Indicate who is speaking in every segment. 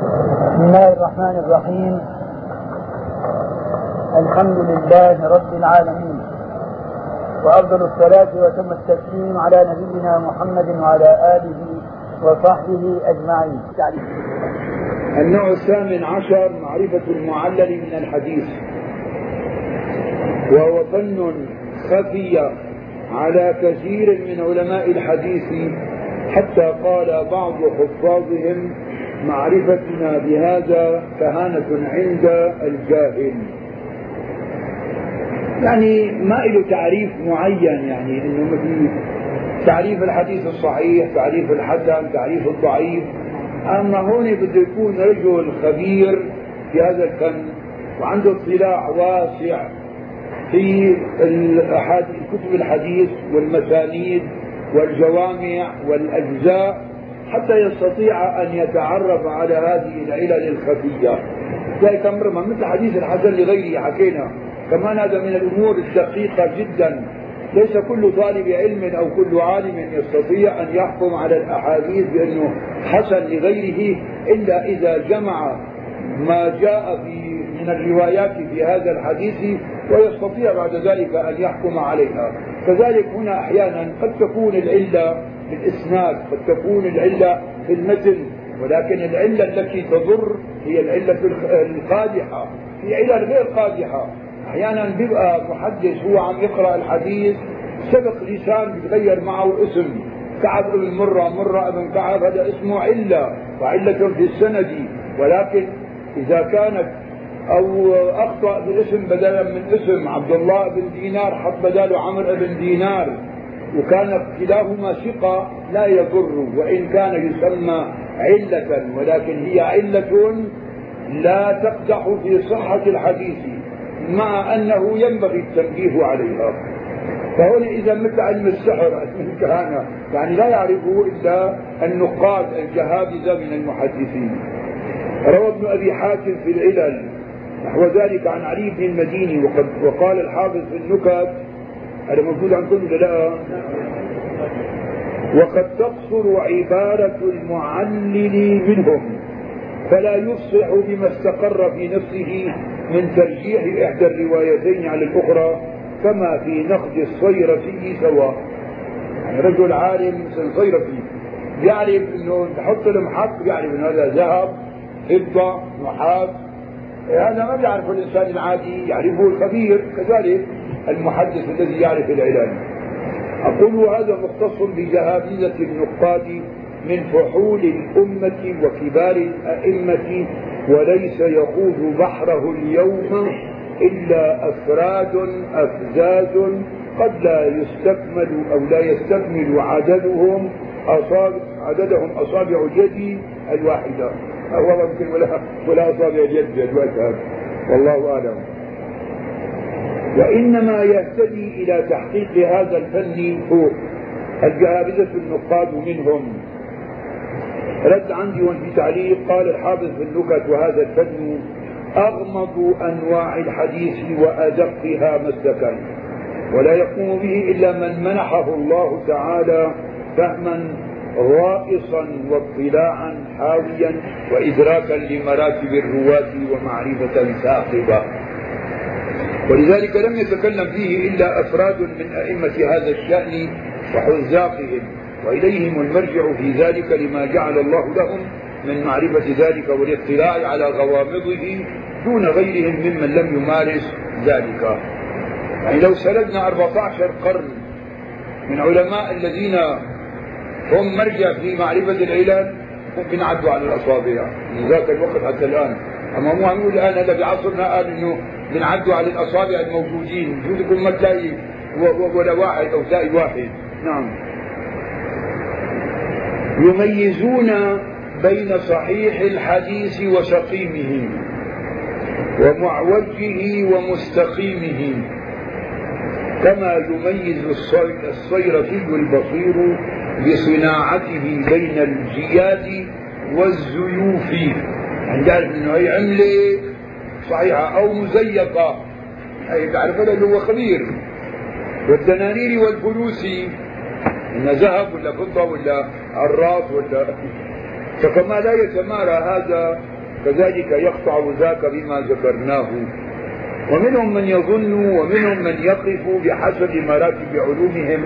Speaker 1: بسم الله الرحمن الرحيم. الحمد لله رب العالمين. وأفضل الصلاة وتم التسليم على نبينا محمد وعلى آله وصحبه أجمعين.
Speaker 2: النوع الثامن عشر معرفة المعلل من الحديث. وهو فن خفي على كثير من علماء الحديث حتى قال بعض حفاظهم معرفتنا بهذا كهانة عند الجاهل. يعني ما له تعريف معين يعني إنه مثل تعريف الحديث الصحيح تعريف الحسن تعريف الضعيف. أما هون بده يكون رجل خبير في هذا الفن وعنده اطلاع واسع في كتب الحديث والمسانيد والجوامع والأجزاء. حتى يستطيع أن يتعرف على هذه العلل الخفية. ذلك أمر مثل حديث الحسن لغيره حكينا. كمان هذا من الأمور الدقيقه جدا. ليس كل طالب علم أو كل عالم يستطيع أن يحكم على الأحاديث بأنه حسن لغيره إلا إذا جمع ما جاء في من الروايات في هذا الحديث ويستطيع بعد ذلك أن يحكم عليها. كذلك هنا أحيانا قد تكون العلة في الاسناد قد تكون العلة في المتن ولكن العلة التي تضر هي العلة القادحة. في علل غير قادحة. أحيانا بيبقى محدث هو عم يقرأ الحديث سبق لسان بيتغير معه اسم. كعب ابن مرة مرة ابن كعب هذا اسمه علة وعلة في السند. ولكن إذا كانت أو أخطأ بالاسم بدلا من اسم عبد الله بن دينار حط بداله عمرو بن دينار. وكان كلاهما ثقة لا يضر وإن كان يسمى علة ولكن هي علة لا تقدح في صحة الحديث مع أنه ينبغي التنبيه عليها. فهنا إذا مثل علم السحر؟ الكهانة يعني لا يعرفه إلا النقاد الجهابذة من المحدثين. روى ابن أبي حاتم في العلل نحو ذلك عن علي بن المديني وقد وقال الحافظ في النكت هذا موجود عندكم ولا لا؟ وقد تقصر عبارة المعلل منهم فلا يفصح بما استقر في نفسه من ترجيح إحدى الروايتين على الأخرى كما في نقد الصيرفي سواء يعني رجل عالم صيرفي يعرف إنه تحط المحط يعرف إنه هذا ذهب فضة نحاس هذا ما بيعرفه الإنسان العادي يعرفه الخبير كذلك. المحدث الذي يعرف العلم أقول هذا مختص بجهابذه النقاد من فحول الأمة وكبار الأئمة وليس يخوض بحره اليوم إلا أفراد أفزاز قد لا يستكمل أو لا يستكمل عددهم أصابع عددهم أصابع اليد الواحدة. أو يمكن ولا ولا أصابع اليد الوجه والله أعلم. وإنما يهتدي إلى تحقيق هذا الفن هو الجهابذة النقاد منهم. رد عندي وفي تعليق قال الحافظ في النكت وهذا الفن أغمض أنواع الحديث وأدقها مسلكا. ولا يقوم به إلا من منحه الله تعالى فهما غائصا واطلاعا حاويا وإدراكا لمراتب الرواة ومعرفة ثاقبة. ولذلك لم يتكلم فيه إلا أفراد من أئمة هذا الشأن وحزاقهم وإليهم المرجع في ذلك لما جعل الله لهم من معرفة ذلك والاطلاع على غوامضه دون غيرهم ممن لم يمارس ذلك. يعني لو سردنا 14 قرن من علماء الذين هم مرجع في معرفة العلل ممكن عدوا على الأصابع. من ذاك الوقت حتى الآن. أما مو عم الآن هذا بعصرنا قال إنه بنعدوا على الأصابع الموجودين بجوز ما تلاقي ولا واحد أو تلاقي واحد. نعم. يميزون بين صحيح الحديث وسقيمه ومعوجه ومستقيمه. كما يميز الصيرفي البصير بصناعته بين الجياد والزيوف تعرف انه هي عملة صحيحة أو مزيفة. هي تعرف هذا هو خبير. والدنانير والفلوس إن ذهب ولا فضة ولا عراف ولا فكما لا يتمارى هذا كذلك يقطع ذاك بما ذكرناه. ومنهم من يظن ومنهم من يقف بحسب مراتب علومهم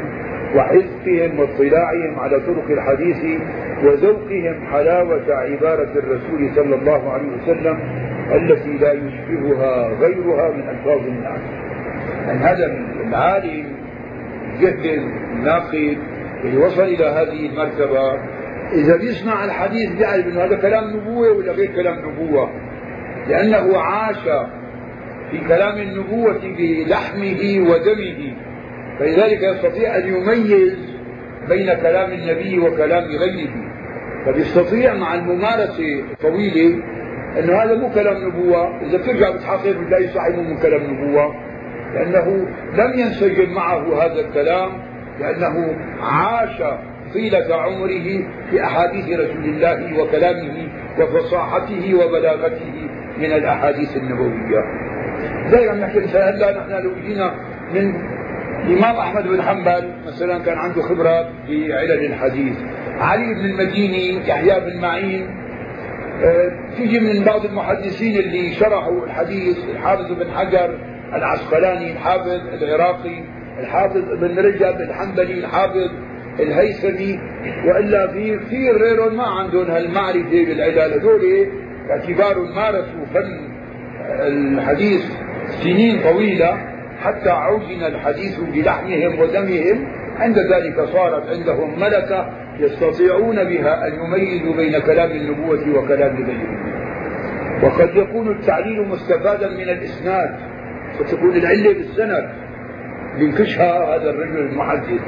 Speaker 2: وحزقهم واطلاعهم على طرق الحديث وذوقهم حلاوة عبارة الرسول صلى الله عليه وسلم. التي لا يشبهها غيرها من ألفاظ الناس أن هذا العالم جهد الناقد اللي وصل إلى هذه المرتبة. إذا بيسمع الحديث بيعرف أنه هذا كلام نبوة ولا غير كلام نبوة. لأنه عاش في كلام النبوة بلحمه ودمه. فلذلك يستطيع أن يميز بين كلام النبي وكلام غيره. فبيستطيع مع الممارسة الطويلة أنه هذا مو كلام نبوة. إذا بترجع بتحقق بتلاقي صحيح من كلام نبوة. لأنه لم ينسجم معه هذا الكلام لأنه عاش طيلة عمره في أحاديث رسول الله وكلامه وفصاحته وبلاغته من الأحاديث النبوية. زي ما نحكي هلا نحن لو جينا من الإمام أحمد بن حنبل مثلا كان عنده خبرات بعلل الحديث. علي بن المديني يحيى بن معين تيجي من بعض المحدثين اللي شرحوا الحديث الحافظ بن حجر العسقلاني الحافظ العراقي الحافظ ابن رجب الحنبلي الحافظ الهيثمي وإلا في كثير غيرهم ما عندهم هالمعرفة بالعلل. هذول باعتبار مارسوا فن الحديث سنين طويلة حتى عوجن الحديث بلحمهم ودمهم. عند ذلك صارت عندهم ملكة يستطيعون بها أن يميزوا بين كلام النبوة وكلام غيره وقد يكون التعليل مستفادا من الإسناد فتكون العلة بالسند. لينكشها هذا الرجل المحدث.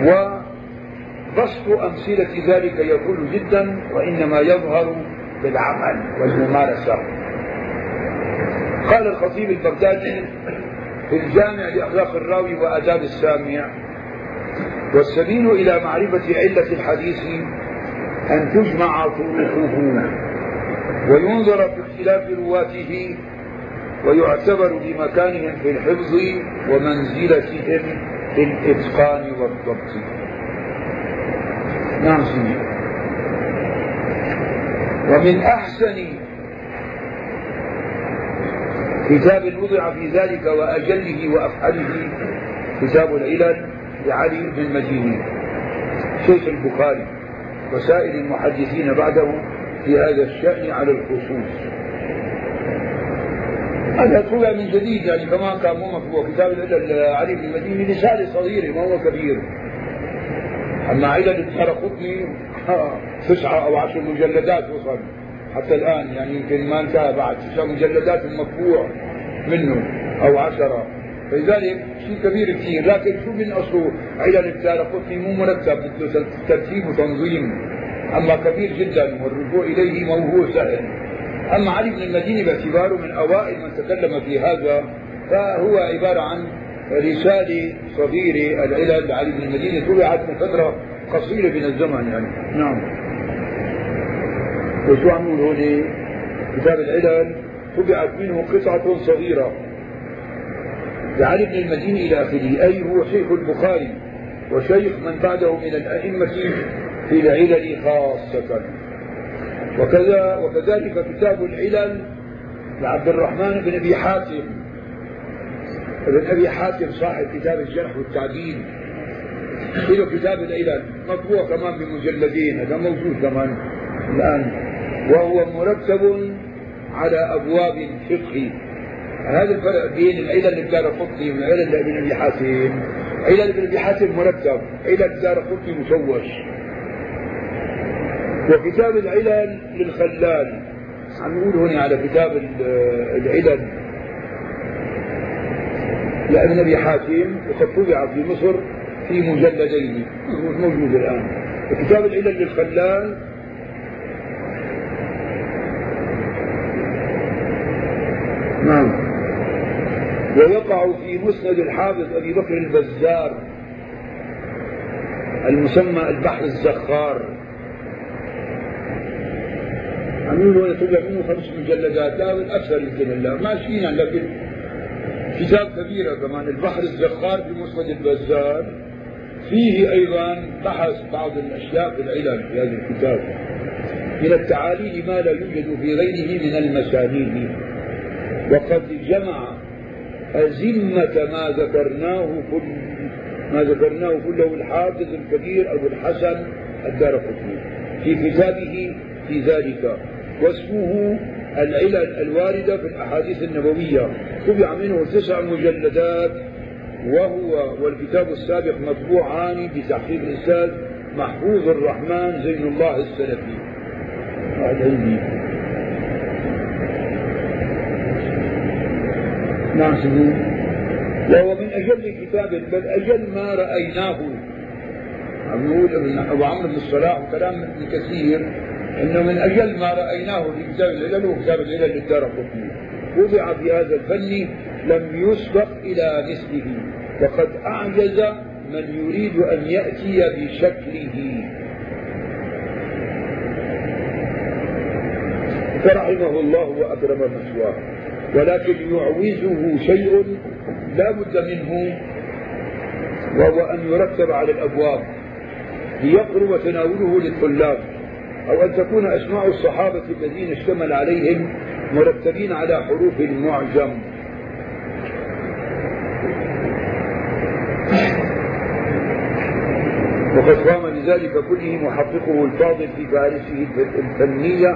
Speaker 2: وبسط أمثلة ذلك يقول جدا وإنما يظهر بالعمل والممارسة. قال الخطيب البغدادي في الجامع لأخلاق الراوي وآداب السامع والسبيل إلى معرفة علة الحديث أن تجمع طرقه وينظر في اختلاف رواته ويعتبر بمكانهم في الحفظ ومنزلتهم في الإتقان والضبط. نعم سيدي. ومن أحسن كتاب وضع في ذلك وأجله وأفعله كتاب العلل لعلي بن المديني شيخ البخاري وسائر المحدثين بعده في هذا الشأن على الخصوص. هذا طلع من جديد يعني كمان كان مو مطبوع كتاب علي بن المديني رسالة صغيرة ما هو كبير. أما علل الدار قطني تسعة أو عشر مجلدات وصل. حتى الآن يعني يمكن ما انتهى بعد تسع مجلدات المطبوع منه أو عشرة. فلذلك شيء كبير كثير لكن شو من أصله؟ علل الدار قطني مو مرتب بده ترتيب وتنظيم. أما كبير جدا والرجوع إليه ما هو سهل. أما علي بن المديني باعتباره من أوائل من تكلم في هذا فهو عبارة عن رسالة صغيرة العلل. لعلي بن المديني طبعت من فترة قصيرة من الزمن يعني. نعم. وشو عم نقول كتاب العلل. طبعت منه قطعة صغيرة. لعلي بن المديني إلى آخره. أي هو شيخ البخاري وشيخ من بعده من الأئمة في العلل خاصة. وكذا وكذلك كتاب العلل لعبد الرحمن بن أبي حاتم. ابن أبي حاتم صاحب كتاب الجرح والتعديل. له كتاب العلل. مطبوع كمان بمجلدين. هذا موجود كمان الآن. وهو مرتب على أبواب فقه هذا الفرق بين العلل للدار قطني والعلل لابن ابي حاتم علل ابن ابي حاتم مرتب علل الدار قطني مشوش وكتاب العلل للخلال. عم نقول هنا على كتاب العلل. لابن أبي حاتم وقد طبع في مصر في مجلدين. موجود الآن. وكتاب العلل للخلال نعم ويقع في مسند الحافظ أبي بكر البزار المسمى البحر الزخار. عاملين له طلع منه خمس مجلدات لا أكثر يمكن الله. ماشيين لكن كتاب كبيرة كمان. البحر الزخار في مسند البزار. فيه أيضا بحث بعض الأشياء في العلل في هذا الكتاب. من التعاليل ما لا يوجد في غيره من المسانيد. وقد جمع أزمة ما ذكرناه كل ما ذكرناه كله الحافظ الكبير أبو الحسن الدار قطني. في كتابه في ذلك واسمه العلل الواردة في الأحاديث النبوية. طبع منه تسع مجلدات وهو والكتاب السابق مطبوعان بتحقيق الأستاذ محفوظ الرحمن زين الله السلفي. سيدي وهو من أجل كتاب بل أجل ما رأيناه. عم ابن أبو عمرو بن الصلاح وكلام ابن كثير إنه من أجل ما رأيناه في كتاب العلل وكتاب العلل للدار قطني. وضع في هذا الفن لم يسبق إلى مثله. وقد أعجز من يريد أن يأتي بشكله. فرحمه الله وأكرم مثواه ولكن يعوزه شيء لا بد منه وهو أن يرتب على الأبواب ليقرب تناوله للطلاب أو أن تكون أسماء الصحابة الذين اشتمل عليهم مرتبين على حروف المعجم وقد قام لذلك كله محققه الفاضل في فارسه الفنية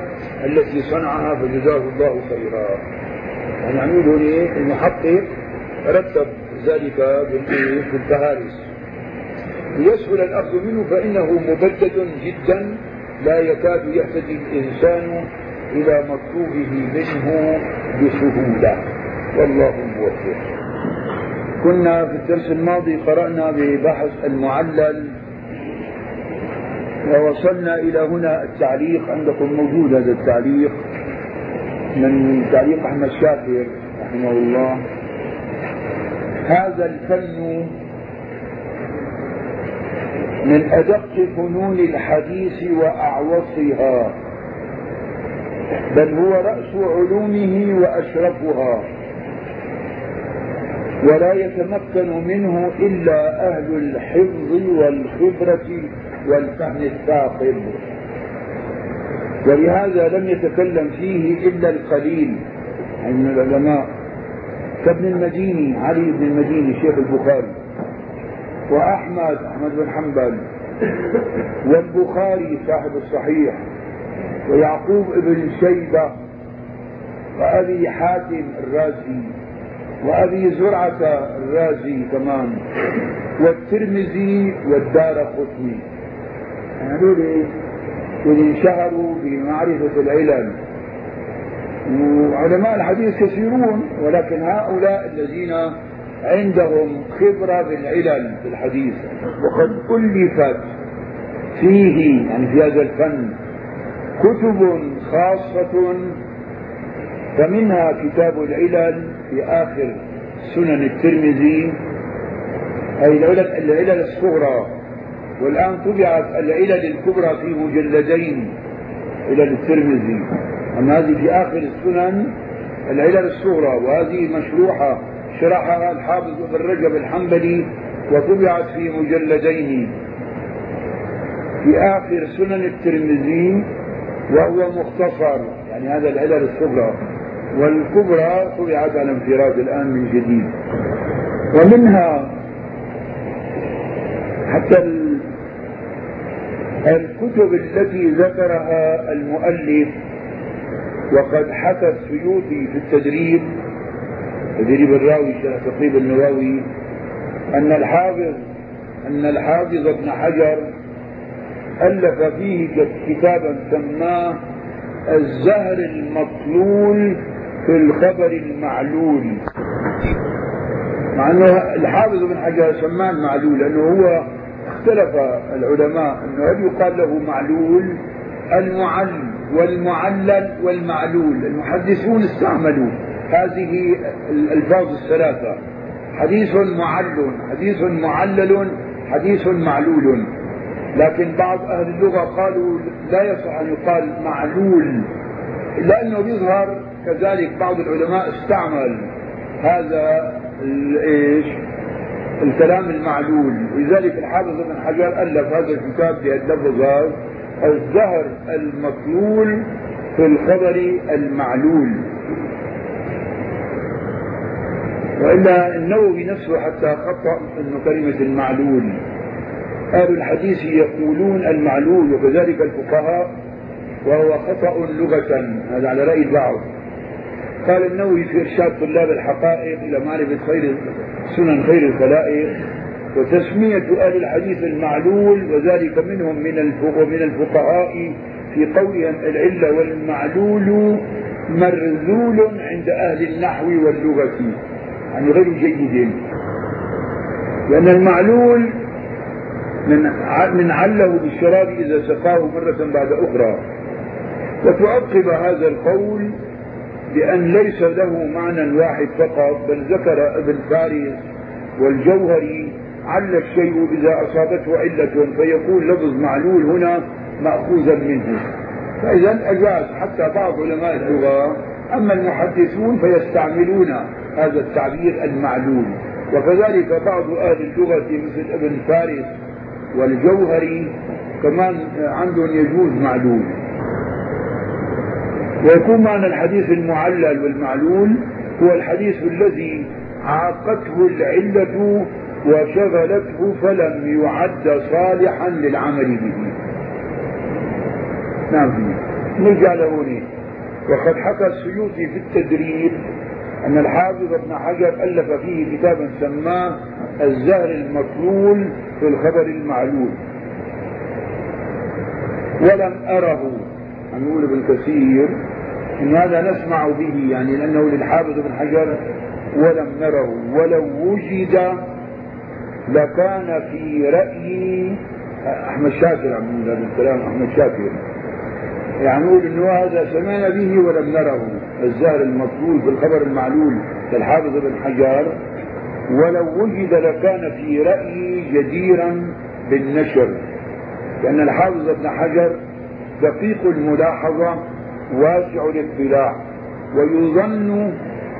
Speaker 2: التي صنعها فجزاه الله خيرا. نقول هنا المحقق رتب ذلك في الفهارس ليسهل الأخذ منه فإنه مبدد جدا لا يكاد يهتدي الإنسان إلى مطلوبه منه بسهولة. والله موفق. كنا في الدرس الماضي قرأنا ببحث المعلل ووصلنا إلى هنا التعليق عندكم موجود هذا التعليق. من تعليق أحمد شاكر رحمه الله. هذا الفن من أدق فنون الحديث وأعوصها بل هو رأس علومه وأشرفها ولا يتمكن منه إلا أهل الحفظ والخبرة والفهم الثاقب. ولهذا لم يتكلم فيه إلا القليل من العلماء. كابن المديني علي بن المديني شيخ البخاري وأحمد أحمد بن حنبل والبخاري صاحب الصحيح ويعقوب ابن شيبة وأبي حاتم الرازي وأبي زرعة الرازي كمان والترمذي والدار قطني. هذول يعني اللي انشهروا بمعرفة العلل. وعلماء الحديث كثيرون ولكن هؤلاء الذين عندهم خبرة بالعلل في الحديث وقد ألفت فيه يعني في هذا الفن كتب خاصة فمنها كتاب العلل في آخر سنن الترمذي أي العلل الصغرى. والآن طبعت العلل الكبرى في مجلدين علل الترمذي. أما هذه في آخر السنن العلل الصغرى وهذه مشروحة شرحها الحافظ ابن رجب الحنبلي وطبعت في مجلدين. في آخر سنن الترمذي وهو مختصر يعني هذا العلل الصغرى. والكبرى طبعت على انفراد الآن من جديد. ومنها حتى الكتب التي ذكرها المؤلف وقد حكى السيوطي في التدريب تدريب الراوي شرح تقريب النواوي أن الحافظ أن الحافظ ابن حجر ألف فيه كتابا سماه الزهر المطلول في الخبر المعلول. مع أنه الحافظ ابن حجر سماه المعلول لأنه هو اختلف العلماء إنه هل يقال له معلول؟ المعل والمعلل والمعلول المحدثون استعملوا هذه الألفاظ الثلاثة. حديث معل حديث معلل حديث معلول. لكن بعض أهل اللغة قالوا لا يصح أن يقال معلول إلا أنه يظهر كذلك بعض العلماء استعمل هذا إيش؟ الكلام المعلول. ولذلك الحافظ ابن حجر ألف هذا الكتاب بهاللفظ الزهر المطلول في الخبر المعلول. وإلا النووي نفسه حتى خطأ أنه كلمة المعلول. أهل الحديث يقولون المعلول وكذلك الفقهاء وهو خطأ لغة. هذا على رأي البعض. قال النووي في إرشاد طلاب الحقائق إلى معرفة خير سنن خير الخلائق وتسمية أهل الحديث المعلول وذلك منهم من ومن الفقهاء في قولهم العلة والمعلول مرذول عند أهل النحو واللغة يعني غير جيد لأن المعلول من من عله بالشراب إذا سقاه مرة بعد أخرى. وتعقب هذا القول بأن ليس له معنى واحد فقط بل ذكر ابن فارس والجوهري عل الشيء إذا أصابته علة فيكون لفظ معلول هنا مأخوذا منه. فإذا أجاز حتى بعض علماء اللغة أما المحدثون فيستعملون هذا التعبير المعلول. وكذلك بعض أهل اللغة مثل ابن فارس والجوهري كمان عندهم يجوز معلول. ويكون معنى الحديث المعلل والمعلول هو الحديث الذي عاقته العلة وشغلته فلم يعد صالحا للعمل به. نعم. نرجع لهوني وقد حكى السيوطي في التدريب أن الحافظ ابن حجر ألف فيه كتابا سماه الزهر المطلول في الخبر المعلول. ولم أره. عن يقول ابن كثير هذا نسمع به يعني لأنه للحافظ ابن حجر ولم نره. ولو وجد لكان في رأيي أحمد شاكر هذا الكلام أحمد شاكر. يعني نقول إنه هذا سمعنا به ولم نره. الزهر المطلول في الخبر المعلول كالحافظ ابن حجر ولو وجد لكان في رأيي جديرا بالنشر. لأن الحافظ ابن حجر دقيق الملاحظة واسع الاطلاع ويظن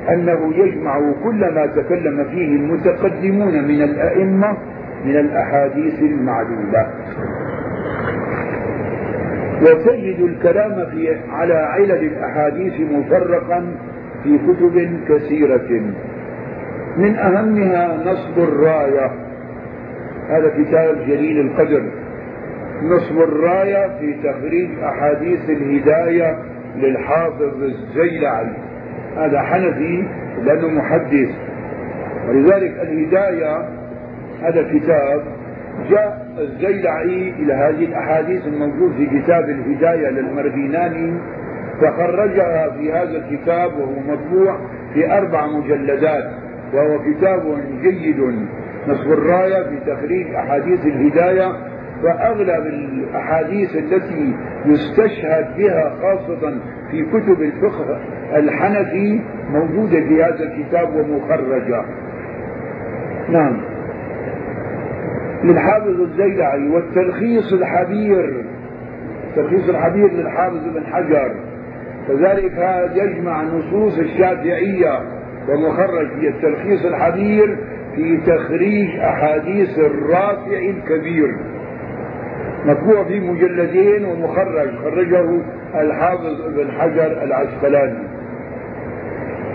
Speaker 2: أنه يجمع كل ما تكلم فيه المتقدمون من الأئمة من الأحاديث المعلولة وتجد الكلام في على علل الأحاديث مفرقا في كتب كثيرة. من أهمها نصب الراية. هذا كتاب جليل القدر. نصب الراية في تخريج أحاديث الهداية للحافظ الزيلعي هذا حنفي لأنه محدث. ولذلك الهداية هذا كتاب جاء الزيلعي إلى هذه الأحاديث الموجود في كتاب الهداية للمرديناني. فخرجها في هذا الكتاب وهو مطبوع في أربع مجلدات وهو كتاب جيد. نصب الراية في تخريج أحاديث الهداية وأغلب الأحاديث التي يستشهد بها خاصة في كتب الفقه الحنفي موجودة في هذا الكتاب ومخرجة. نعم. للحافظ الزيلعي والتلخيص الحبير تلخيص الحبير للحافظ ابن حجر. كذلك يجمع نصوص الشافعية ومخرج في التلخيص الحبير في تخريج أحاديث الرافع الكبير. مطبوع في مجلدين ومخرج خرجه الحافظ ابن حجر العسقلاني.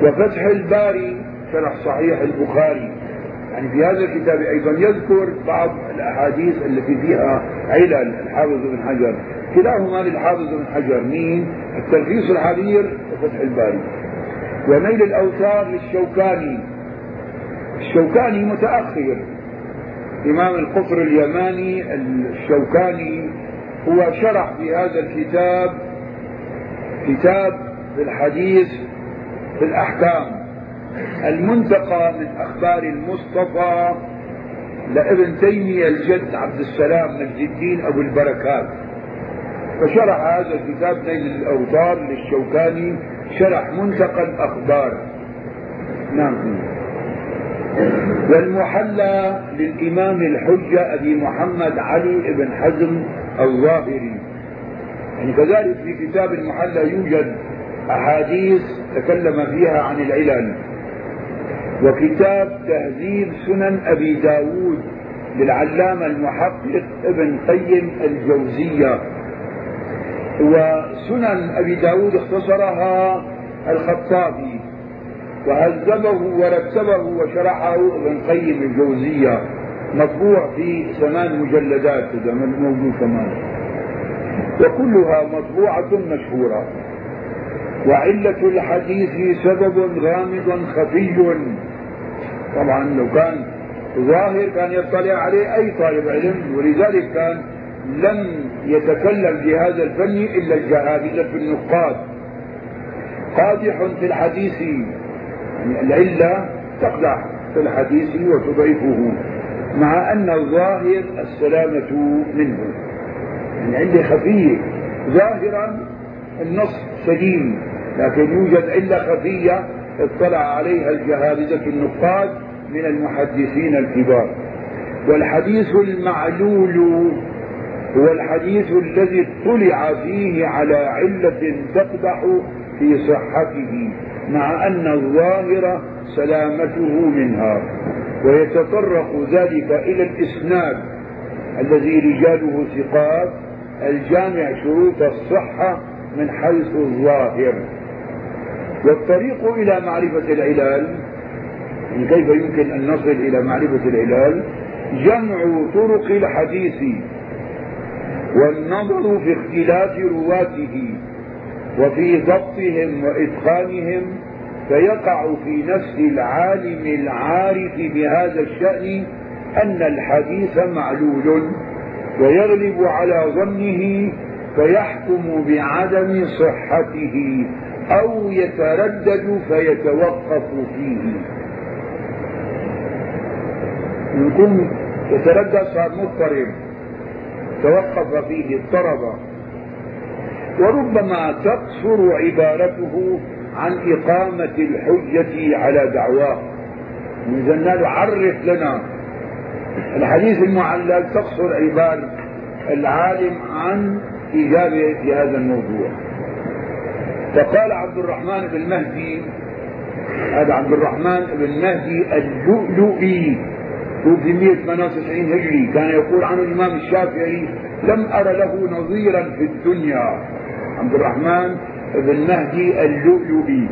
Speaker 2: وفتح الباري شرح صحيح البخاري. يعني في هذا الكتاب أيضا يذكر بعض الأحاديث التي فيها علل الحافظ ابن حجر. كلاهما للحافظ ابن حجر. مين؟ التلخيص الحرير وفتح الباري. ونيل الأوتار للشوكاني. الشوكاني متأخر. إمام القطر اليماني الشوكاني هو شرح في هذا الكتاب كتاب في الحديث في الأحكام. المنتقى من أخبار المصطفى لابن تيمية الجد عبد السلام مجد الدين أبو البركات. فشرح هذا الكتاب نيل الأوتار للشوكاني شرح منتقى الأخبار نعم. والمحلى للإمام الحجة أبي محمد علي بن حزم الظاهري. يعني كذلك في كتاب المحلى يوجد أحاديث تكلم فيها عن العلل. وكتاب تهذيب سنن أبي داود للعلامة المحقق ابن قيم الجوزية. وسنن أبي داود اختصرها الخطابي. وهذبه ورتبه وشرحه ابن قيم الجوزية مطبوع في ثمان مجلدات إذا موجود كمان وكلها مطبوعة مشهورة. وعلة الحديث سبب غامض خفي. طبعا لو كان ظاهر كان يطلع عليه أي طالب علم ولذلك كان لم يتكلم في هذا الفن إلا الجهابذة النقاد. قادح في الحديث العلة تقدح في الحديث وتضعفه مع أن الظاهر السلامة منه. يعني عندي خفية. ظاهرا النص سليم لكن يوجد علة خفية اطلع عليها الجهابذة النقاد من المحدثين الكبار. والحديث المعلول هو الحديث الذي اطلع فيه على علة تقدح في صحته. مع أن الظاهر سلامته منها ويتطرق ذلك إلى الإسناد الذي رجاله ثقات الجامع شروط الصحة من حيث الظاهر. والطريق إلى معرفة العلال يعني كيف يمكن أن نصل إلى معرفة العلال؟ جمع طرق الحديث والنظر في اختلاف رواته. وفي ضبطهم وإتقانهم فيقع في نفس العالم العارف بهذا الشأن أن الحديث معلول ويغلب على ظنه فيحكم بعدم صحته أو يتردد فيتوقف فيه. يكون يتردد صار مضطرب توقف فيه اضطرب. وربما تقصر عبارته عن إقامة الحجة على دعواه. له عرف لنا الحديث المعلل تقصر عبارة العالم عن إجابة في هذا الموضوع. فقال عبد الرحمن بن مهدي هذا عبد الرحمن بن مهدي اللؤلؤي توفي 198 هجري كان يقول عنه الإمام الشافعي لم أر له نظيرا في الدنيا. عبد الرحمن بن مهدي اللؤلؤي.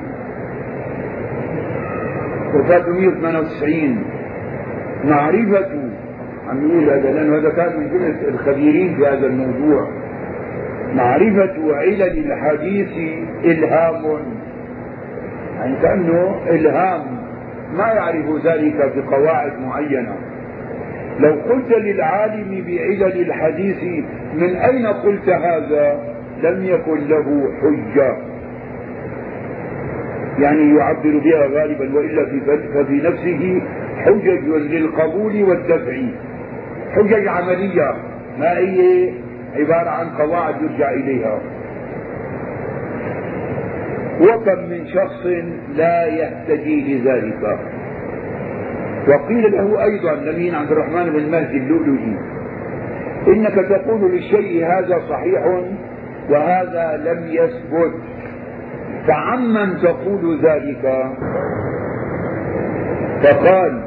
Speaker 2: وفاته 198 معرفة عم يقول هذا لأنه هذا كان من جملة الخبيرين في هذا الموضوع. معرفة علل الحديث إلهام. يعني كأنه إلهام. ما يعرف ذلك بقواعد معينة. لو قلت للعالم بعلل الحديث من أين قلت هذا؟ لم يكن له حجة. يعني يعبر بها غالبا وإلا ففي نفسه حجج للقبول والدفع. حجج عملية. ما هي؟ عبارة عن قواعد يرجع إليها. وكم من شخص لا يهتدي لذلك. وقيل له أيضا لمين عبد الرحمن بن مهدي اللؤلؤي إنك تقول للشيء هذا صحيح وهذا لم يثبت. فعمن تقول ذلك؟ فقال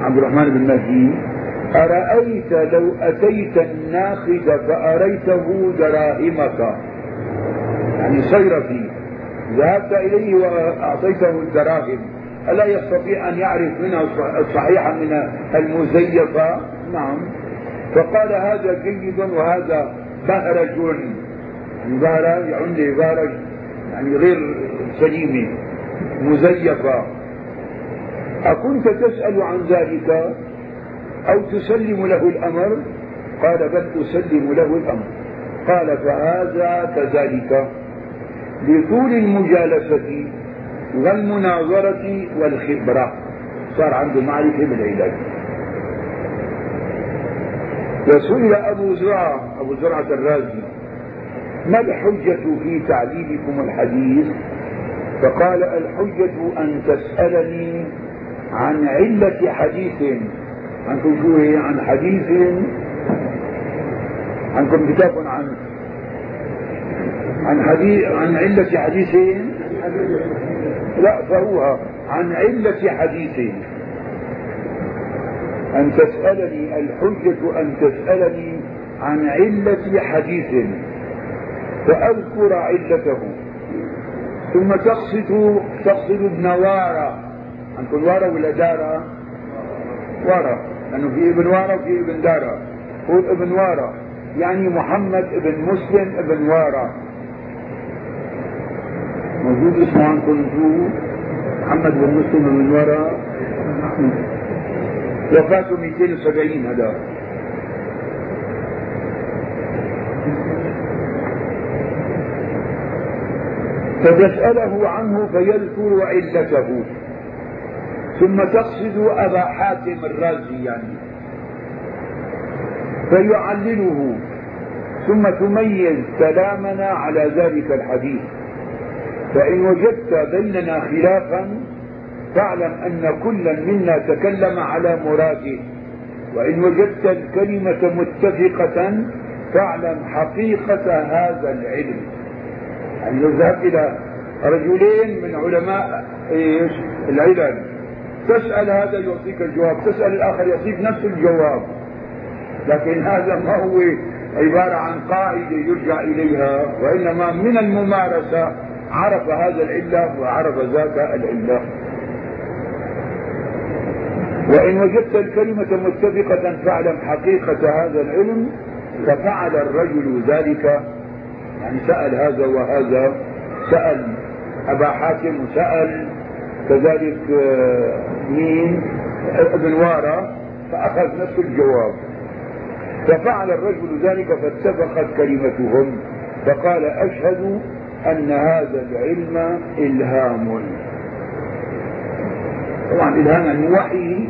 Speaker 2: عبد الرحمن بن مهدي أرأيت لو أتيت الناخد فأريته دراهمك يعني صيرتي ذهبت إليه وأعطيته الدراهم ألا يستطيع أن يعرف منها الصحيحة من المزيفة؟ نعم. فقال هذا جيد وهذا بهرج يعني بهرج عندي بهرج يعني غير سليمة مزيفة أكنت تسأل عن ذلك أو تسلم له الأمر؟ قال بل أسلم له الأمر. قال فهذا كذلك. لطول المجالسة والمناظرة والخبرة. صار عنده معرفة بالعلاج وسئل أبو زرعة أبو زرعة الرازي. ما الحجة في تعليلكم الحديث؟ فقال الحجة أن تسألني عن علة حديث. عنكم شو عن حديث؟ عنكم كتاب عن عن حديث عن علة حديث؟ لا فهو عن علة حديث. أن تسألني الحجة أن تسألني عن علة حديث فأذكر علته. ثم تقصد تقصد ابن وارى عندكم وارى ولا دارا؟ وارى لأنه في ابن وارى وفي ابن دارا. هو ابن وارى يعني محمد ابن مسلم ابن وارى موجود اسمه عندكم محمد بن مسلم بن وارى وفاته 270 هذا فتسأله عنه فيذكر علته ثم تقصد أبا حاتم الرازي يعني. فيعلله ثم تميز كلامنا على ذلك الحديث. فإن وجدت بيننا خلافا فاعلم أن كلا منا تكلم على مراده وإن وجدت الكلمة متفقة فاعلم حقيقة هذا العلم. لو ذهبت إلى رجلين من علماء إيش؟ العلم. تسأل هذا يعطيك الجواب تسأل الآخر يعطيك نفس الجواب. لكن هذا ما هو عبارة عن قاعدة يرجع إليها وإنما من الممارسة عرف هذا العلة وعرف ذاك العلة. وإن وجدت الكلمة متفقة فاعلم حقيقة هذا العلم ففعل الرجل ذلك. يعني سأل هذا وهذا سأل أبا حاتم وسأل كذلك آه، مين؟ ابن وارى فأخذ نفس الجواب. ففعل الرجل ذلك فاتفقت كلمتهم فقال أشهد أن هذا العلم إلهام. طبعا إلهام يعني وحي.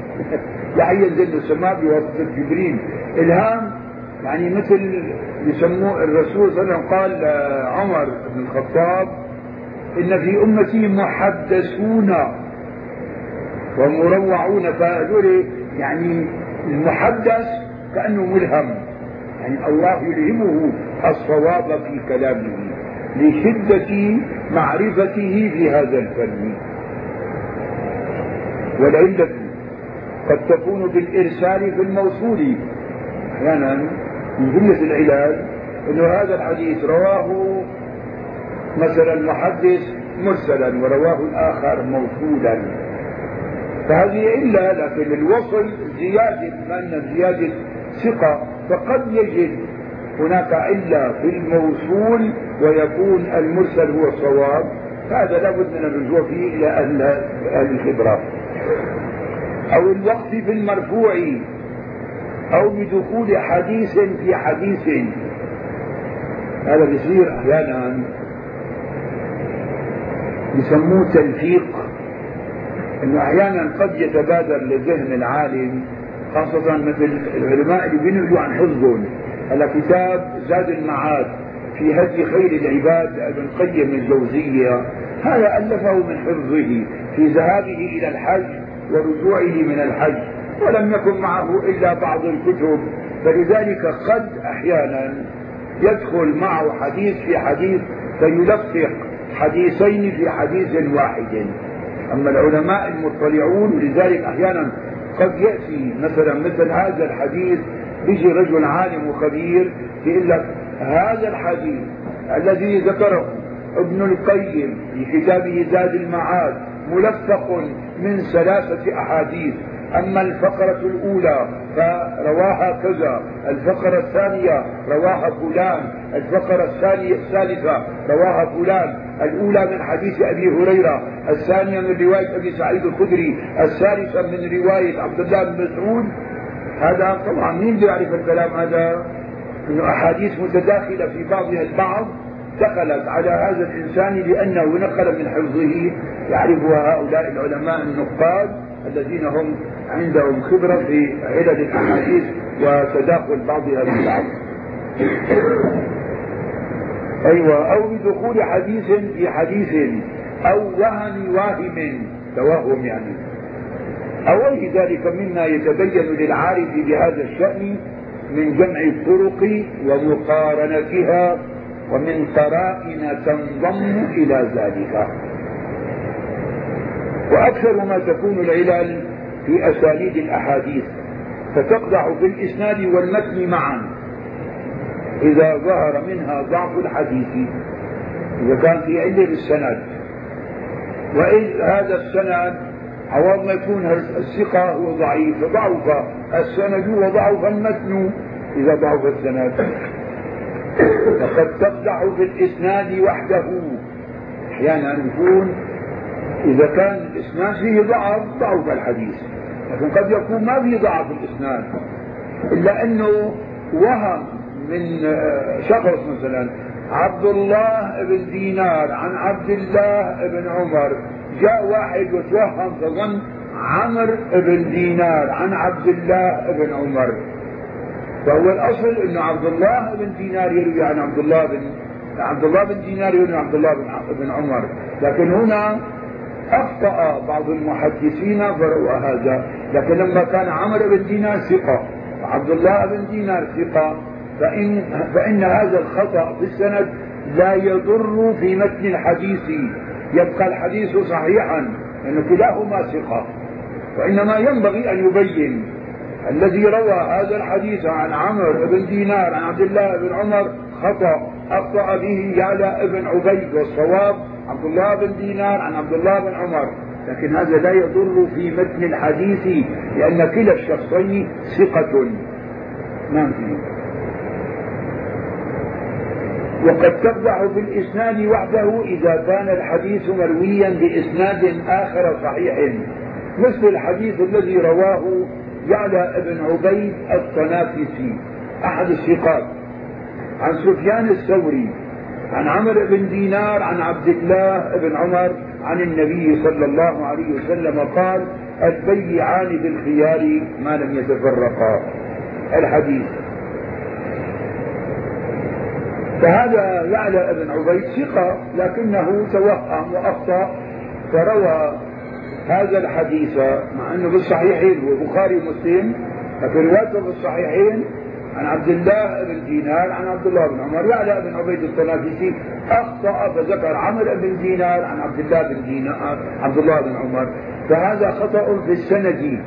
Speaker 2: وحي ينزل السماء بواسطة جبريل. إلهام يعني مثل يسموه الرسول صلى الله عليه وسلم قال عمر بن الخطاب إن في أمتي محدثون ومروعون. فهذول يعني المحدث كأنه ملهم يعني الله يلهمه الصواب في كلامه لشدة معرفته في هذا الفن. والعلة قد تكون بالإرسال في الموصول. أحيانا من جملة العلاج أنه هذا الحديث رواه مثلا المحدث مرسلا ورواه الآخر موصولا. فهذه إلا لكن الوصل زيادة بما أن الزيادة ثقة فقد يجد هناك علة في الموصول ويكون المرسل هو الصواب. هذا لابد من الرجوع فيه إلى أهل الخبرة. أو الوقف في المرفوع أو بدخول حديث في حديث. هذا بيصير أحيانا. يسموه تلفيق. إنه أحيانا قد يتبادر لذهن العالم خاصة مثل العلماء اللي بينقلوا عن حفظهم على كتاب زاد المعاد. في هدي خير العباد ابن قيم الجوزية. هذا ألفه من حفظه في ذهابه إلى الحج ورجوعه من الحج ولم يكن معه إلا بعض الكتب. فلذلك قد أحيانا يدخل معه حديث في حديث فيلفق حديثين في حديث واحد. أما العلماء المطلعون لذلك أحيانا قد يأتي مثلا مثل هذا الحديث يجي رجل عالم وخبير يقول لك هذا الحديث الذي ذكره ابن القيم في كتابه زاد المعاد ملفق من ثلاثة أحاديث. أما الفقرة الأولى فرواها كذا الفقرة الثانية رواها فلان الفقرة الثانية الثالثة رواها فلان الأولى من حديث أبي هريرة الثانية من رواية أبي سعيد الخدري الثالثة من رواية عبد الله بن مسعود. هذا طبعا مين بيعرف الكلام هذا؟ إنه أحاديث متداخلة في بعضها البعض دخلت على هذا الإنسان لأنه نقل من حفظه يعرفها هؤلاء العلماء النقاد الذين هم عندهم خبرة في علل الأحاديث وتداخل بعضها ببعض. أيوه أو بدخول حديث في حديث أو وهم واهم توهم يعني أو غير ذلك مما يتبين للعارف بهذا الشأن من جمع الطرق ومقارنتها ومن قرائن تنضم إلى ذلك. وأكثر ما تكون العلل في أسانيد الأحاديث فتقدح في الإسناد والمتن معا إذا ظهر منها ضعف الحديث إذا كان في علة بالسند وإذ هذا السند عوض ما يكون الثقة هو ضعيف فضعف السند وضعف المتن إذا ضعف السند. فقد تقدح في الإسناد وحده. أحيانا يكون إذا كان الإسناد فيه ضعف ضعف الحديث. لكن قد يكون ما في ضعف الإسناد. إلا أنه وهم من آه، شخص مثلا عبد الله بن دينار عن عبد الله بن عمر. جاء واحد وتوهم فظن عمر بن دينار عن عبد الله بن عمر. فهو الأصل إنه عبد الله بن دينار يروي عن عبد الله بن عبد الله بن دينار يروي عن عبد الله بن عمر. لكن هنا أخطأ بعض المحدثين فروا هذا. لكن لما كان عمر بن دينار ثقة وعبد الله بن دينار ثقة فإن, فإن هذا الخطأ في السند لا يضر في متن الحديث. يبقى الحديث صحيحا لأن كلاهما ثقة. وإنما ينبغي أن يبين. الذي روى هذا الحديث عن عمرو بن دينار عن عبد الله بن عمر خطأ أخطأ به يعلى بن عبيد والصواب عبد الله بن دينار عن عبد الله بن عمر. لكن هذا لا يضر في متن الحديث لأن كلا الشخصين ثقة. فيه وقد تقدح بالإسناد وحده إذا كان الحديث مرويا بإسناد آخر صحيح. مثل الحديث الذي رواه يعلى بن عبيد الطنافسي أحد الثقات. عن سفيان الثوري عن عمرو بن دينار عن عبد الله بن عمر عن النبي صلى الله عليه وسلم قال البيعان بالخيار ما لم يتفرقا. الحديث. فهذا يعلى بن عبيد ثقة لكنه توهم وأخطأ فروى هذا الحديث مع أنه بالصحيحين هو البخاري ومسلم لكن روايته بالصحيحين عن عبد الله بن دينار عن عبد الله بن عمر يعلى بن عبيد الطنافسي أخطأ فذكر عمرو بن دينار عن عبد الله بن دينار عبد الله بن عمر. فهذا خطأ في السند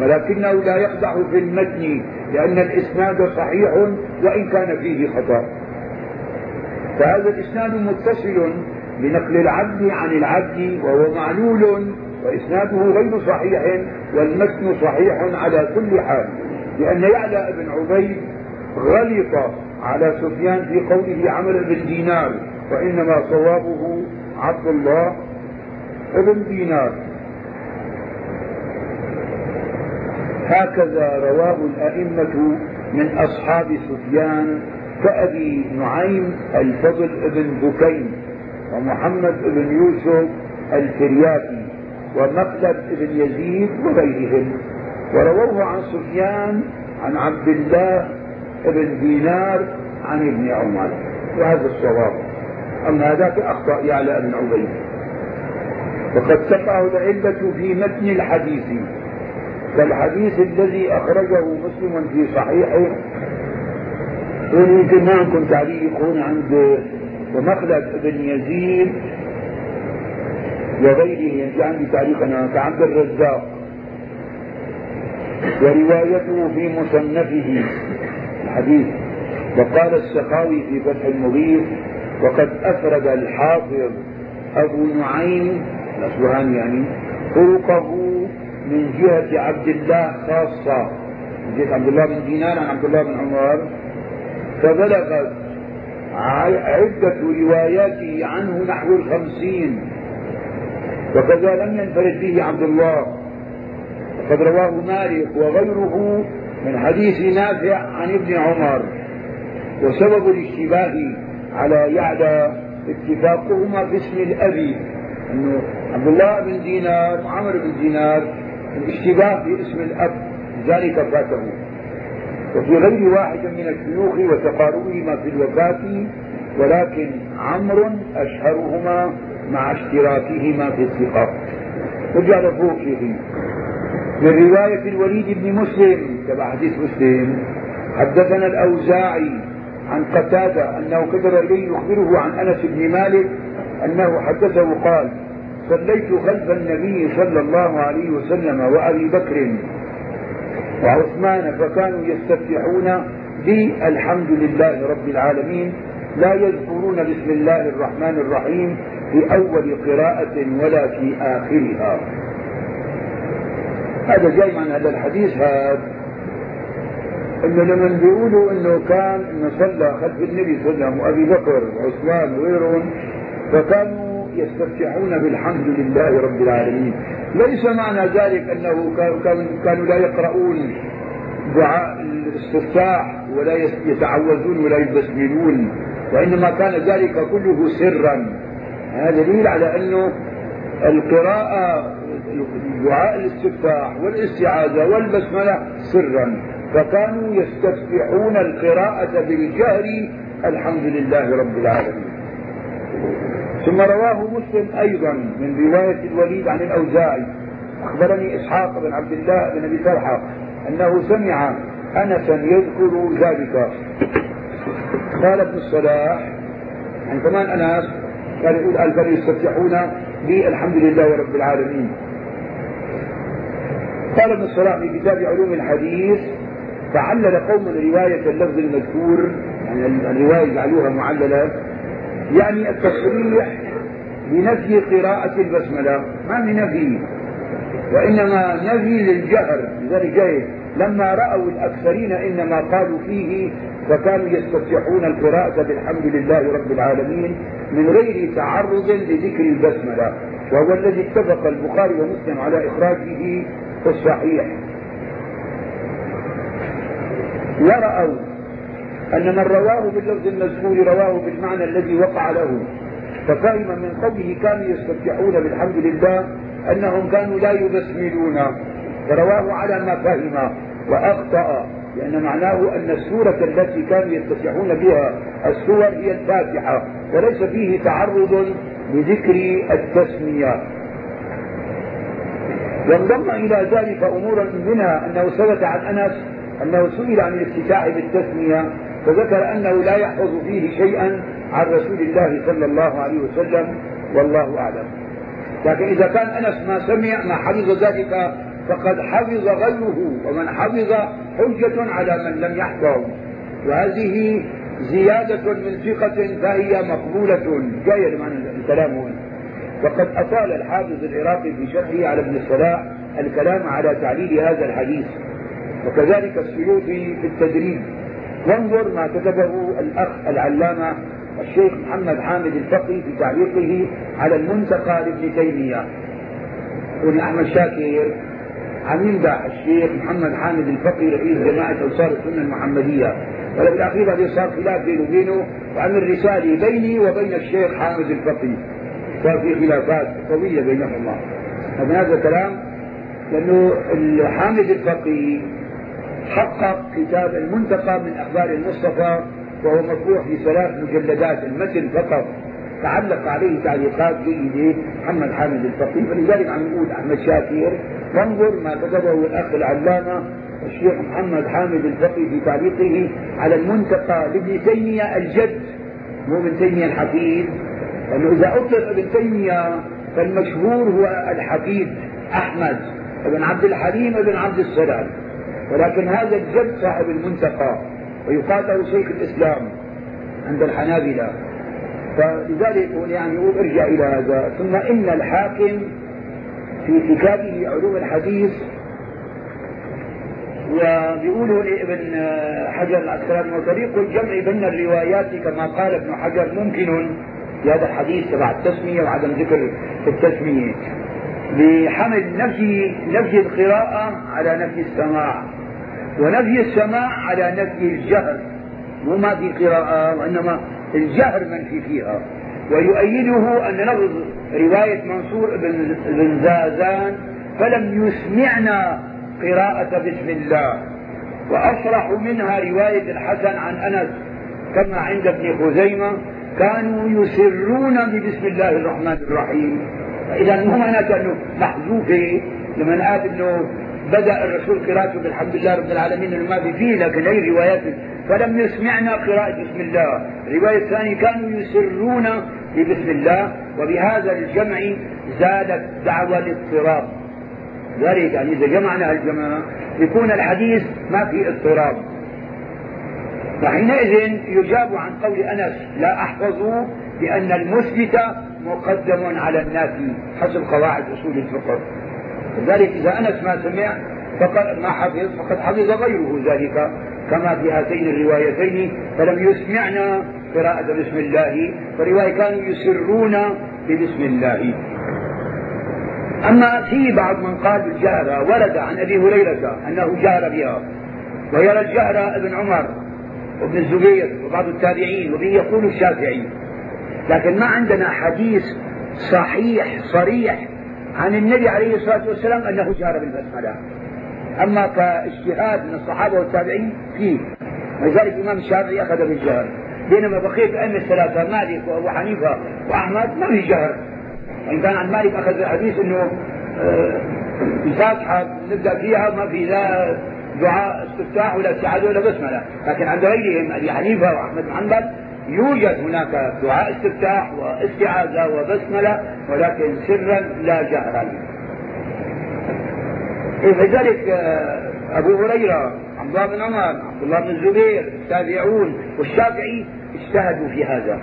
Speaker 2: ولكنه لا يقدح في المتن لأن الإسناد صحيح وإن كان فيه خطأ. فهذا الإسناد متصل بنقل العبد عن العبد وهو معلول وإسناده غير صحيح والمتن صحيح على كل حال لأن يعلى بن عبيد غلط على سفيان في قوله عمل بن دينار وإنما صوابه عبد الله بن دينار. هكذا رواه الأئمة من أصحاب سفيان كأبي نعيم الفضل بن بكين ومحمد بن يوسف الفريابي ومقلد بن يزيد وغيرهم. ورووه عن سفيان عن عبد الله بن دينار عن ابن عمر. وهذا الصواب. أما هذاك أخطأ يعلى بن عبيد. وقد تقع العلة في متن الحديث. كالحديث الذي أخرجه مسلم في صحيحه يمكن ما عندكم تعليق هنا عند ومخلد بن يزيد وغيره يعني عندي تعليق أنا كعبد الرزاق. وروايته في مصنفه. الحديث وقال السخاوي في فتح المغيث وقد أفرد الحافظ أبو نعيم الاصبهاني يعني طرقه من جهة عبد الله خاصة. من جهة عبد الله بن دينار عن عبد الله بن عمر. فبلغت عدة رواياته عنه نحو الخمسين. وكذا لم ينفرد به عبد الله. وقد رواه مالك وغيره من حديث نافع عن ابن عمر. وسبب الاشتباه على يعلى اتفاقهما في اسم الأبي أنه عبد الله بن دينار وعمر بن دينار الاشتباه في اسم الأب ذلك فاته. وفي غير واحد من الشيوخ وتقاربهما في الوفاة ولكن عمرو أشهرهما مع اشتراكهما في الثقة. رجع لفوق شيخي من رواية الوليد بن مسلم تبع حديث مسلم حدثنا الأوزاعي عن قتادة أنه كتب إليه يخبره عن أنس بن مالك أنه حدثه قال صليت خلف النبي صلى الله عليه وسلم وأبي بكر وعثمان فكانوا يستفتحون بالحمد لله رب العالمين لا يذكرون بسم الله الرحمن الرحيم في أول قراءة ولا في آخرها. هذا جاي من هذا الحديث هذا. انه لما بيقولوا إنه كان إنه صلى خلف النبي صلى الله عليه وسلم وابي بكر وعثمان وغيرهم فكانوا يستفتحون بالحمد لله رب العالمين. ليس معنى ذلك أنه كانوا لا يقرؤون دعاء الاستفتاح ولا يتعوذون ولا يبسملون وإنما كان ذلك كله سرا. هذا دليل على أنه القراءة دعاء الاستفتاح والاستعاذة والبسملة سرا. فكانوا يستفتحون القراءة بالجهر الحمد لله رب العالمين. ثم رواه مسلم أيضا من رواية الوليد عن الأوزاعي. أخبرني إسحاق بن عبد الله بن أبي طلحة أنه سمع أنسا يذكر ذلك. قال ابن الصلاح يعني كمان أنس كان يقول الفن يستفتحون بالحمد لله رب العالمين. قال ابن الصلاح في كتاب علوم الحديث فعلل قوم رواية اللفظ المذكور يعني الرواية جعلوها معللة يعني التصريح بنفي قراءة البسملة. ما من نفي وإنما نفي للجهر لذلك جاي لما رأوا الأكثرين إنما قالوا فيه فكانوا يستفتحون القراءة بالحمد لله رب العالمين من غير تعرض لذكر البسملة وهو الذي اتفق البخاري ومسلم على إخراجه في الصحيح. ورأوا أن من رواه باللفظ المذكور رواه بالمعنى الذي وقع له ففهم من قوله كانوا يستفتحون بالحمد لله أنهم كانوا لا يبسملون. فرواه على ما فهم وأخطأ لأن معناه أن السورة التي كانوا يستفتحون بها السور هي الفاتحة وليس فيه تعرض لذكر التسمية. وانضم إلى ذلك أمورا منها أنه ثبت عن أنس أنه سئل عن الافتتاح بالتسمية فذكر أنه لا يحفظ فيه شيئا عن رسول الله صلى الله عليه وسلم والله أعلم. لكن إذا كان أنس ما سمع ما حفظ ذلك فقد حفظ غيره ومن حفظ حجة على من لم يحفظ. وهذه زيادة من ثقة فهي مقبولة. جاية لمعنى الكلام هنا. وقد أطال الحافظ العراقي في شرحه على ابن الصلاح الكلام على تعليل هذا الحديث. وكذلك السيوطي في التدريب. وانظر ما كتبه الأخ العلامة الشيخ محمد حامد الفقي في تعليقه على المنتقى لابن تيمية. يقول أحمد شاكر. عم يمدح الشيخ محمد حامد الفقي رئيس جماعة أنصار السنة المحمدية. ولكن الأخير هذه صار خلاف بينه وبينه وعمل رسالة بيني وبين الشيخ حامد الفقي. صار في خلافات قوية بينهما. هذا الكلام لأنه حامد الفقي حقق كتاب المنتقى من أخبار المصطفى وهو مطبوع في ثلاث مجلدات المتن فقط. تعلق عليه تعليقات جيدة محمد حامد الفقيه فلذلك عم نقول أحمد شاكر وانظر ما كتبه الأخ العلامة الشيخ محمد حامد الفقيه في تعليقه على المنتقى لابن تيمية الجد مو ابن تيمية الحفيد. لأنه إذا أطلق ابن تيمية فالمشهور هو الحفيد أحمد بن عبد الحليم بن عبد السلام. ولكن هذا الجد صاحب المنتقى ويقال له شيخ الإسلام عند الحنابلة. فلذلك يعني أرجع إلى هذا. ثم إن الحاكم في كتابه علوم الحديث وبيقولوا ابن حجر العسقلاني وطريق الجمع بين الروايات كما قال ابن حجر ممكن في هذا الحديث تبع التسمية وعدم ذكر التسمية. بحمل نفي نفي القراءة على نفي السماع ونفي السماع على نفي الجهر. مو ما في قراءة وإنما الجهر منفي فيها. ويؤيده أن لفظ رواية منصور بن, بن زازان فلم يسمعنا قراءة بسم الله. وأصرح منها رواية الحسن عن أنس كما عند ابن خزيمة كانوا يسرون ببسم الله الرحمن الرحيم. فإذا مو معناته أنه محذوفة لمن قال أنه بدأ الرسول قراءته بالحمد لله رب العالمين ما في فيه لكن هي روايات. فلم يسمعنا قراءة بسم الله. الرواية الثانية كانوا يسرون ببسم الله وبهذا الجمع زادت دعوى الاضطراب. ذلك يعني إذا جمعنا الجماعة يكون الحديث ما في اضطراب. وحينئذ يجاب عن قول أنس لا أحفظ بأن المثبت مقدم على النافي حسب قواعد أصول الفقه. لذلك إذا أنس ما سمع فقد ما حفظ؟ فقد حفظ غيره ذلك كما في هاتين الروايتين فلم يسمعنا قراءة بسم الله فرواية كانوا يسرون ببسم الله. أما في بعض من قال بالجهر ورد عن أبي هريرة أنه جهر بها ويرى الجهر ابن عمر وابن الزبير وبعض التابعين وبه يقول الشافعي. لكن ما عندنا حديث صحيح صريح عن النبي عليه الصلاة والسلام أنه جهر بالبسملة. أما كاجتهاد من الصحابة والتابعين فيه. ولذلك الإمام الشافعي أخذ بالجهر بينما بقية الأئمة الثلاثة مالك وأبو حنيفة وأحمد ما في جهر وإن كان عن مالك أخذ الحديث أنه آه، الفاتحة نبدأ فيها ما في لا دعاء استفتاح ولا استعاذة ولا بسملة. لكن عند غيرهم أبي حنيفة وأحمد بن يوجد هناك دعاء استفتاح واستعاذة وبسملة ولكن سرا لا جهرا لذلك آه، أبو هريرة عبد الله بن عمر عبد الله بن الزبير التابعون والشافعي اجتهدوا في هذا.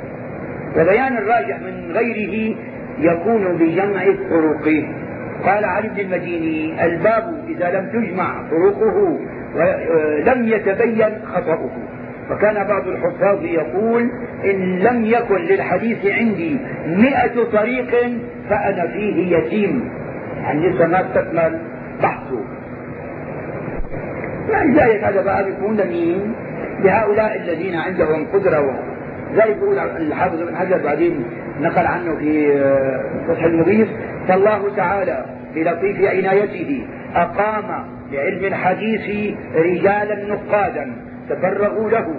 Speaker 2: وبيان الراجح من غيره يكون بجمع الطرق قال علي بن المديني الباب إذا لم تجمع طرقه ولم آه، يتبين خطأه. فكان بعض الحفاظ يقول إن لم يكن للحديث عندي مئة طريق فأنا فيه يتيم. يعني لسه ما استكمل بحثه. يعني ذلك هذا بقى بيكون لمين؟ لهؤلاء الذين عندهم قدرة. ذلك يقول الحافظ ابن حجر بعدين نقل عنه في فتح المغيث فالله تعالى بلطيف عنايته أقام لعلم الحديث رجالا نقادا. تفرغوا له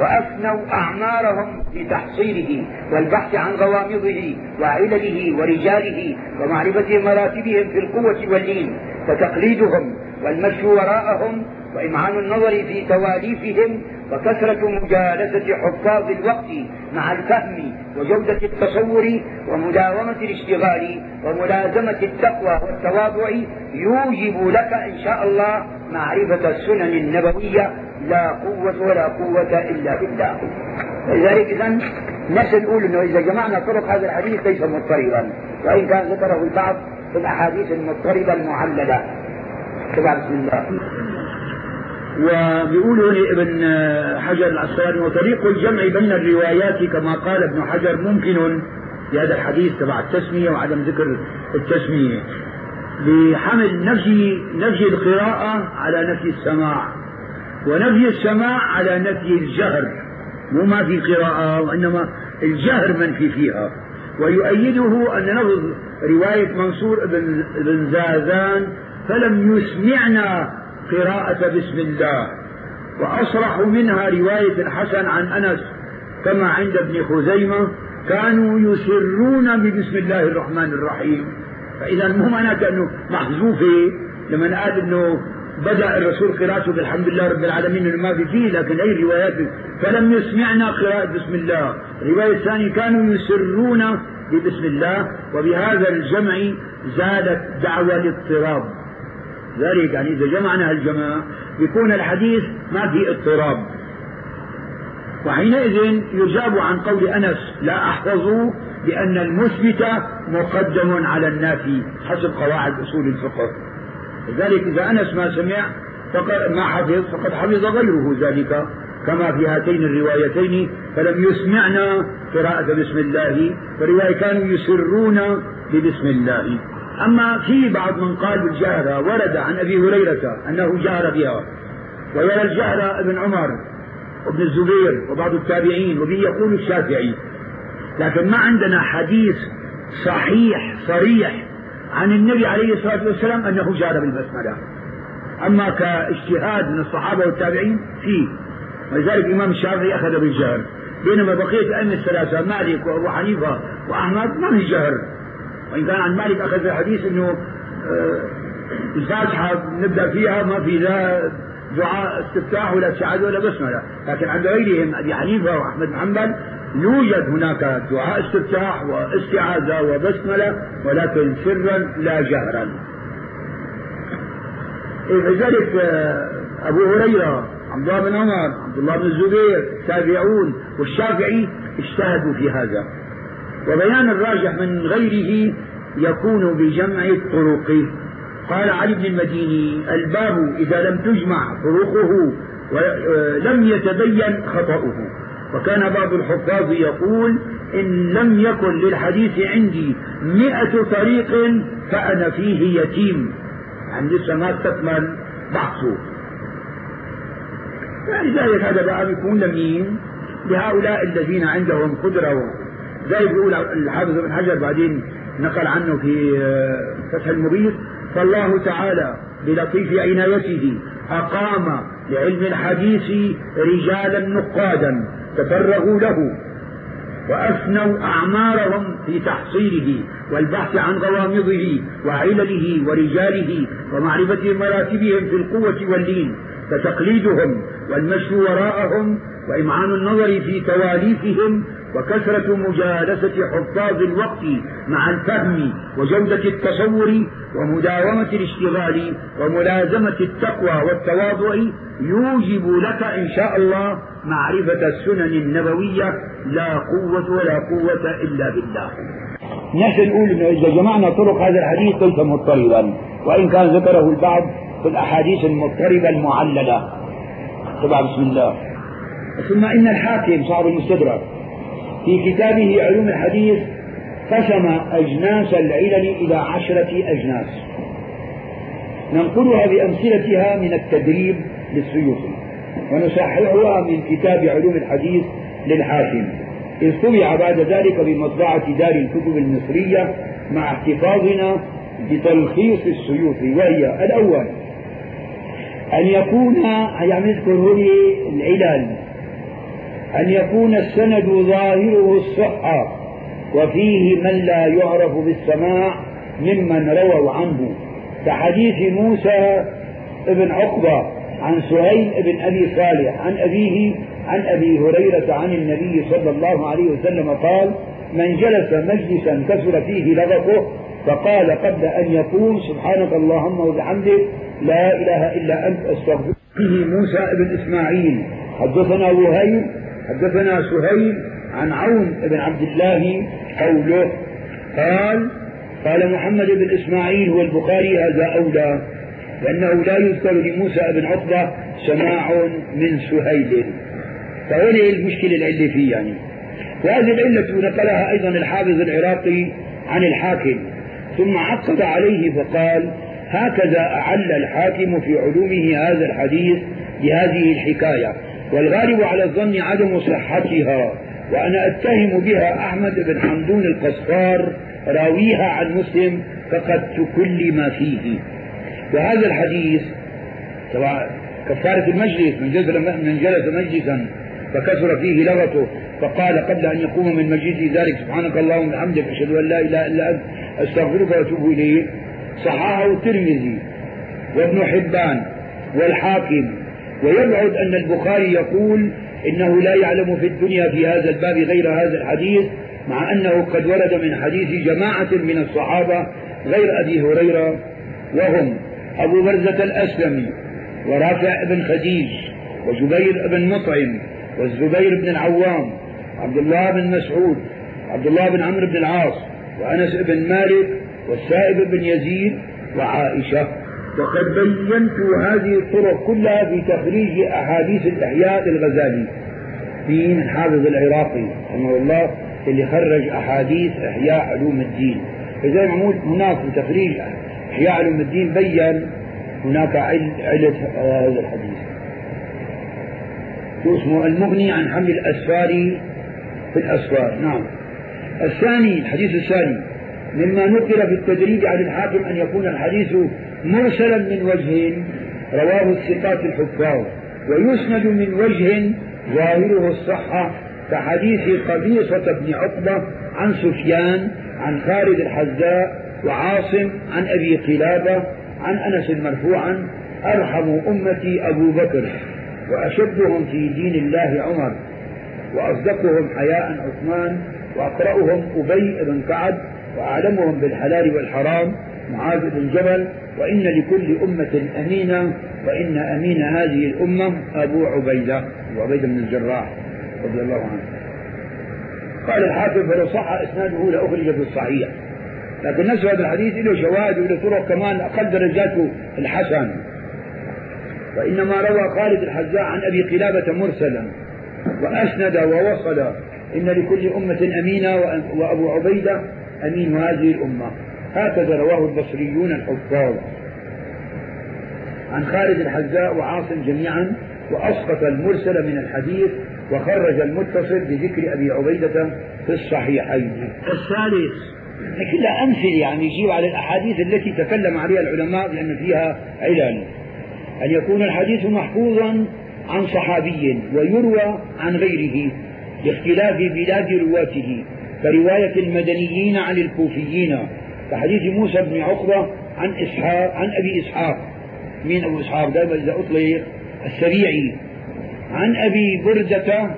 Speaker 2: وأفنوا أعمارهم في تحصيله والبحث عن غوامضه وعلله ورجاله ومعرفة مراتبهم في القوة واللين فتقليدهم والمشي وراءهم وإمعان النظر في تواليفهم وكثرة مجالسة حفاظ الوقت مع الفهم وجودة التصور ومداومة الاشتغال وملازمة التقوى والتواضع يوجب لك إن شاء الله معرفة السنن النبوية لا قوة ولا قوة إلا بالله. لذلك إذا نحن نقول أنه إذا جمعنا طرق هذا الحديث ليس مضطربا وإن كان ذكره البعض في الأحاديث المضطربة المعللة. تبع بسم الله.
Speaker 1: وبيقولوا لابن حجر العسقلاني وطريق الجمع بين الروايات كما قال ابن حجر ممكن في هذا الحديث تبع التسمية وعدم ذكر التسمية. بحمل نفي نفي القراءة على نفي السماع ونفي السماع على نفي الجهر. مو ما في قراءة وإنما الجهر منفي فيها. ويؤيده أن لفظ رواية منصور بن زازان فلم يسمعنا قراءة بسم الله. وأصرح منها رواية الحسن عن أنس كما عند ابن خزيمة كانوا يسرون ببسم الله الرحمن الرحيم. فإذا مو معناته أنه محذوفة لما قال أنه بدأ الرسول قراءته بالحمد لله رب العالمين إنه ما في فيه لكن أي روايات؟ فلم يسمعنا قراءة بسم الله. الرواية الثانية كانوا يسرون ببسم الله وبهذا الجمع زادت دعوى الاضطراب ذلك يعني إذا جمعنا الجماعة يكون الحديث ما في اضطراب. وحينئذ يجاب عن قول أنس لا أحفظ بأن المثبت مقدم على النافي حسب قواعد أصول الفقه. لذلك إذا أنس ما سمع فقد ما حفظ فقد حفظ غيره ذلك كما في هاتين الروايتين فلم يسمعنا قراءة بسم الله فرواية كانوا يسرون ببسم الله. أما في بعض من قال بالجهرة ورد عن أبي هريرة أنه جهر بها ويرى الجهر ابن عمر وابن الزبير وبعض التابعين وبه يقول الشافعي. لكن ما عندنا حديث صحيح صريح عن النبي عليه الصلاة والسلام أنه جار بالبسملة. أما كاجتهاد من الصحابة والتابعين فيه. ولذلك الإمام الشافعي أخذ بالجهر. بينما بقية الأئمة الثلاثة مالك وأبو حنيفة وأحمد ما في جهر. وإن كان عن مالك أخذ الحديث أنه آه، الفاتحة نبدأ فيها ما في لا دعاء استفتاح ولا استعاذة ولا بسملة لكن عند غيرهم أبي حنيفة وأحمد بن حنبل يوجد هناك دعاء استفتاح واستعاذة وبسملة ولكن سرا لا جهرا. لذلك آه، أبو هريرة عبد الله بن عمر عبد الله بن الزبير التابعون والشافعي اجتهدوا في هذا. وبيان الراجح من غيره يكون بجمع الطرق قال علي بن المديني الباب إذا لم تجمع طرقه ولم يتبين خطأه. وكان بعض الحفاظ يقول إن لم يكن للحديث عندي مئة طريق فأنا فيه يتيم. يعني لسه ما استكمل بحثه. فلذلك هذا بقى بيكون لمين؟ لهؤلاء الذين عندهم قدرة زي بيقول الحافظ ابن حجر بعدين نقل عنه في آه، فتح المبيت فالله تعالى بلطيف عنايته أقام لعلم الحديث رجالا نقادا تفرغوا له وأفنوا أعمارهم في تحصيله والبحث عن غوامضه وعلله ورجاله ومعرفة مراتبهم في القوة واللين فتقليدهم والمشي وراءهم وإمعان النظر في تواليفهم وكثرة مجالسة حفاظ الوقت مع الفهم وجودة التصور ومداومة الاشتغال وملازمة التقوى والتواضع يوجب لك إن شاء الله معرفة السنن النبوية لا قوة ولا قوة إلا بالله. نحن نقول إنه إذا جمعنا طرق هذا الحديث ليس مضطربا وإن كان ذكره البعض في الأحاديث المضطربة المعللة. تبع بسم الله. ثم إن الحاكم صاحب المستدرك في كتابه علوم الحديث قسم أجناس العلل إلى عشرة أجناس. ننقلها بأمثلتها من التدريب للسيوطي ونصححها من كتاب علوم الحديث للحاكم. إذ طبع بعد ذلك بمطبعة دار الكتب المصرية مع احتفاظنا بتلخيص السيوطي وهي الأول. أن يكون يعني يذكر العلل. أن يكون السند ظاهره الصحة وفيه من لا يعرف بالسماع ممن رووا عنه. كحديث موسى بن عقبة عن سهيل بن أبي صالح عن أبيه عن أبي هريرة عن النبي صلى الله عليه وسلم قال من جلس مجلسا كثر فيه لغطه فقال قبل أن يقول سبحانك اللهم وبحمدك لا إله إلا أنت أستغفرك. موسى بن إسماعيل. حدثنا وهيب حدثنا سهيل عن عون بن عبد الله قوله قال قال محمد بن إسماعيل والبخاري هذا أولى لأنه لا يذكر لموسى بن عقبة سماع من سهيل. فهنا المشكلة العلة فيه يعني. وهذه العلة نقلها أيضا الحافظ العراقي عن الحاكم ثم عقد عليه فقال هكذا أعل الحاكم في علومه هذا الحديث بهذه الحكاية. والغالب على الظن عدم صحتها وأنا أتهم بها أحمد بن حمدون القصار راويها عن مسلم فقد كل ما فيه. وهذا الحديث طبعا كفارة المجلس من جلس من جلس مجلسا فكثر فيه لغته فقال قبل أن يقوم من مجلسه ذلك سبحانك اللهم وبحمدك أشهد أن لا إله إلا أنت أستغفرك وأتوب إليك. صححه الترمذي وابن حبان والحاكم. ويبعد أن البخاري يقول إنه لا يعلم في الدنيا في هذا الباب غير هذا الحديث مع أنه قد ورد من حديث جماعة من الصحابة غير أبي هريرة وهم أبو برزة الأسلمي ورافع بن خديج وجبير بن مطعم والزبير بن العوام عبد الله بن مسعود عبد الله بن عمرو بن العاص وأنس بن مالك والسائب بن يزيد وعائشة. وقد بينت هذه الطرق كلها في تخريج أحاديث الإحياء للغزالي مين الحافظ العراقي رحمه الله اللي خرج أحاديث إحياء علوم الدين. فزي معمول هناك في تخريج إحياء علوم الدين بين هناك علة هذا الحديث. اسمه؟ المغني عن حمل الأسفار في الأسفار. نعم. الثاني الحديث الثاني مما نقل في التدريب عن الحاكم أن يكون الحديث مرسلا من وجه رواه الثقات الحفاظ ويسند من وجه ظاهره الصحة كحديث قبيصة بن عقبة عن سفيان عن خالد الحذاء وعاصم عن أبي قلابة عن أنس مرفوعا أرحم أمتي أبو بكر وأشدهم في دين الله عمر وأصدقهم حياء عثمان وأقرأهم أبي بن كعب وأعلمهم بالحلال والحرام معاذ بن جبل وإن لكل أمة أمينا وإن أمين هذه الأمة أبو عبيدة أبو عبيدة بن الجراح رضي الله عنه. قال الحاكم فلو صح إسناده لأخرج في الصحيح. لكن نفس هذا الحديث له شواهد وله طرق كمان أقل درجاته الحسن. وإنما روى خالد الحذاء عن أبي قلابة مرسلا. وأسند ووصل إن لكل أمة أمينة وأبو عبيدة أمين هذه الأمة. هكذا رواه البصريون الحفاظ عن خالد الحذاء وعاصم جميعا وأسقط المرسل من الحديث وخرج المتصل بذكر أبي عبيدة في الصحيحين. الثالث. كلها أمثلة يعني يجيب على الأحاديث التي تكلم عليها العلماء بأن فيها علل. أن يكون الحديث محفوظا عن صحابي ويروى عن غيره لاختلاف بلاد رواته كرواية المدنيين عن الكوفيين. كحديث موسى بن عقبة عن إسحاق عن أبي إسحاق. مين أبو إسحاق؟ دائما إذا أطلق السبيعي عن أبي بردة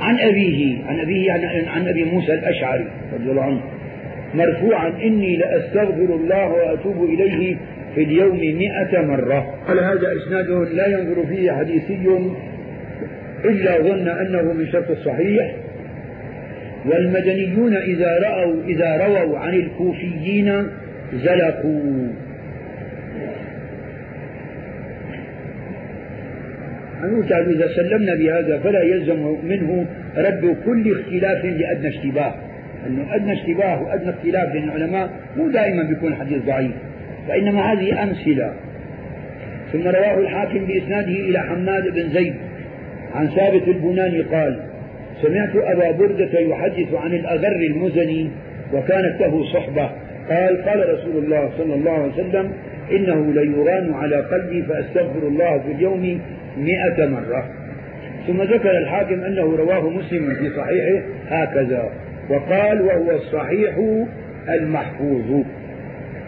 Speaker 1: عن أبيه. عن أبيه عن, عن أبي موسى الأشعري رضي الله عنه. مرفوعا إني لأستغفر الله وأتوب إليه في اليوم مئة مرة. قال هذا إسناده لا ينظر فيه حديثي إلا ظن أنه من شرط الصحيح. والمدنيون إذا رأوا إذا رووا عن الكوفيين زلقوا. نقول إذا سلمنا بهذا فلا يلزم منه رد كل اختلاف لأدنى اشتباه. أنه أدنى اشتباه وأدنى اختلاف بين العلماء مو دائما بيكون حديث ضعيف فإنما هذه أمثلة. ثم رواه الحاكم بإسناده إلى حماد بن زيد عن ثابت البناني قال سمعت أبا بردة يحدث عن الأغر المزني وكانت له صحبة. قال قال رسول الله صلى الله عليه وسلم إنه ليران على قلبي فأستغفر الله في اليوم مئة مرة. ثم ذكر الحاكم أنه رواه مسلم في صحيحه هكذا. وقال وهو الصحيح المحفوظ.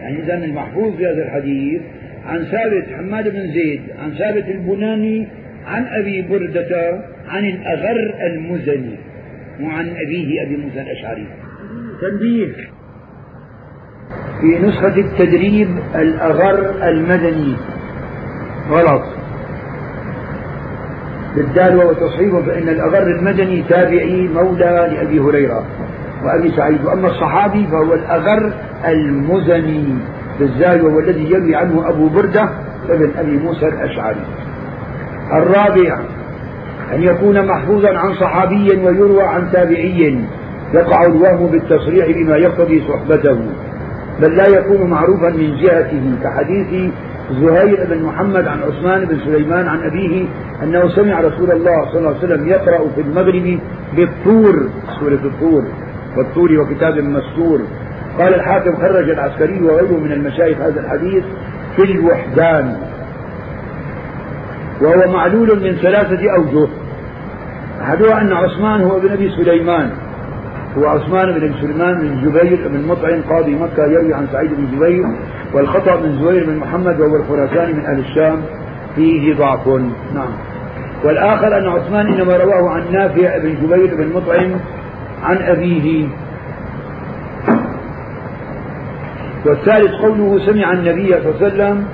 Speaker 1: يعني إذا المحفوظ في هذا الحديث عن ثابت حماد بن زيد عن ثابت البناني عن أبي بردة عن الأغر المزني وعن أبيه أبي موسى الأشعري. تنبيه. في نسخة التدريب الأغر المدني. غلط. بالدال وهو تصحيح فإن الأغر المدني تابعي مولى لأبي هريرة وأبي سعيد. وأما الصحابي فهو الأغر المزني. بالزال وهو الذي يروي عنه أبو بردة ابن أبي موسى الأشعري. الرابع أن يكون محفوظا عن صحابي ويروى عن تابعي يقع الوهم بالتصريح بما يقتضي صحبته بل لا يكون معروفا من جهته كحديث زهير بن محمد عن عثمان بن سليمان عن أبيه أنه سمع رسول الله صلى الله عليه وسلم يقرأ في المغرب بالطور سورة الطور والطور وكتاب مستور. قال الحاكم خرج العسكري وغيره من المشايخ هذا الحديث في الوحدان. وهو معلول من ثلاثة أوجه. أحدها أن عثمان هو ابن أبي سليمان. هو عثمان بن سليمان بن جبير بن مطعم قاضي مكة يروي عن سعيد بن جبير والخطأ من زهير بن محمد وهو الخراساني من أهل الشام. فيه ضعف. نعم. والآخر أن عثمان إنما رواه عن نافع بن جبير بن مطعم عن أبيه. والثالث قوله سمع النبي صلى الله عليه وسلم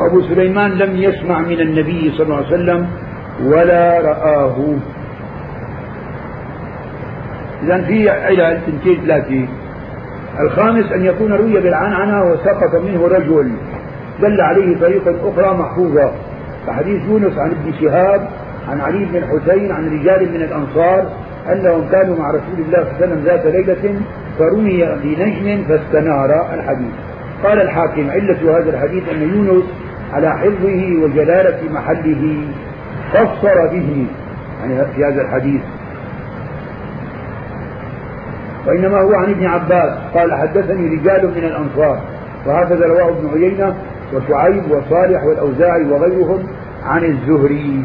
Speaker 1: وأبو سليمان لم يسمع من النبي صلى الله عليه وسلم ولا رآه. إذا في علل تنتين ثلاثة الخامس أن يكون روي بالعنعنة وسقط منه رجل دل عليه طريقة أخرى محفوظة. كحديث يونس عن ابن شهاب عن علي بن الحسين عن رجال من الأنصار أنهم كانوا مع رسول الله صلى الله عليه وسلم ذات ليلة فرمي بنجم فاستنار الحديث. قال الحاكم علة هذا الحديث أن يونس على حفظه وجلالة محله فسر به. يعني في هذا الحديث. وإنما هو عن ابن عباس. قال حدثني رجال من الأنصار. وهكذا رواه ابن عيينة وشعيب وصالح والأوزاعي وغيرهم عن الزهري.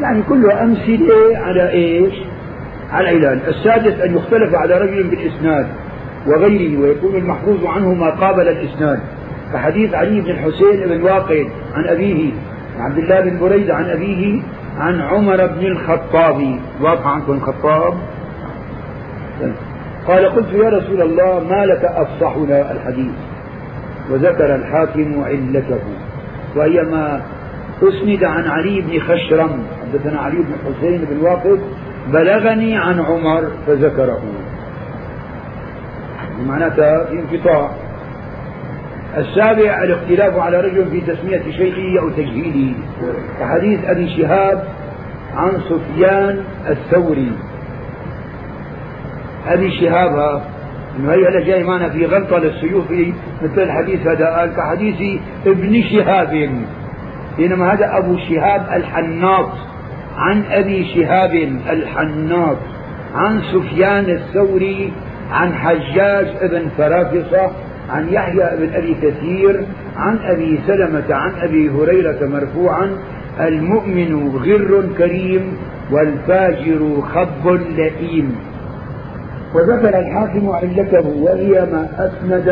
Speaker 1: يعني كلها أمثلة على إيش؟ على العلال. السادس أن يختلف على رجل بالإسناد وغيره ويكون المحفوظ عنه ما قابل الإسناد. كحديث علي بن الحسين بن واقد عن أبيه عبد الله بن بريدة عن أبيه عن عمر بن الخطاب. واضح عنكم الخطاب؟ قال قلت يا رسول الله ما لك أفصحنا الحديث؟ وذكر الحاكم علته. وهي ما أسند عن علي بن خشرم. حدثنا علي بن حسين بن واقد بلغني عن عمر فذكره. معناتها في انقطاع. السابع الاختلاف على رجل في تسمية شيخه أو تجهيله. كحديث أبي شهاب عن سفيان الثوري. أبي شهاب إنه هي جاي معنا في غلطة للسيوفي مثل الحديث هذا. قال كحديث ابن شهاب. بينما هذا أبو شهاب الحناط. عن أبي شهاب الحناط. عن سفيان الثوري. عن حجاج ابن فرافصة. عن يحيى بن أبي كثير عن أبي سلمة عن أبي هريرة مرفوعا المؤمن غر كريم والفاجر خب لئيم. وذكر الحاكم علته وهي ما أسند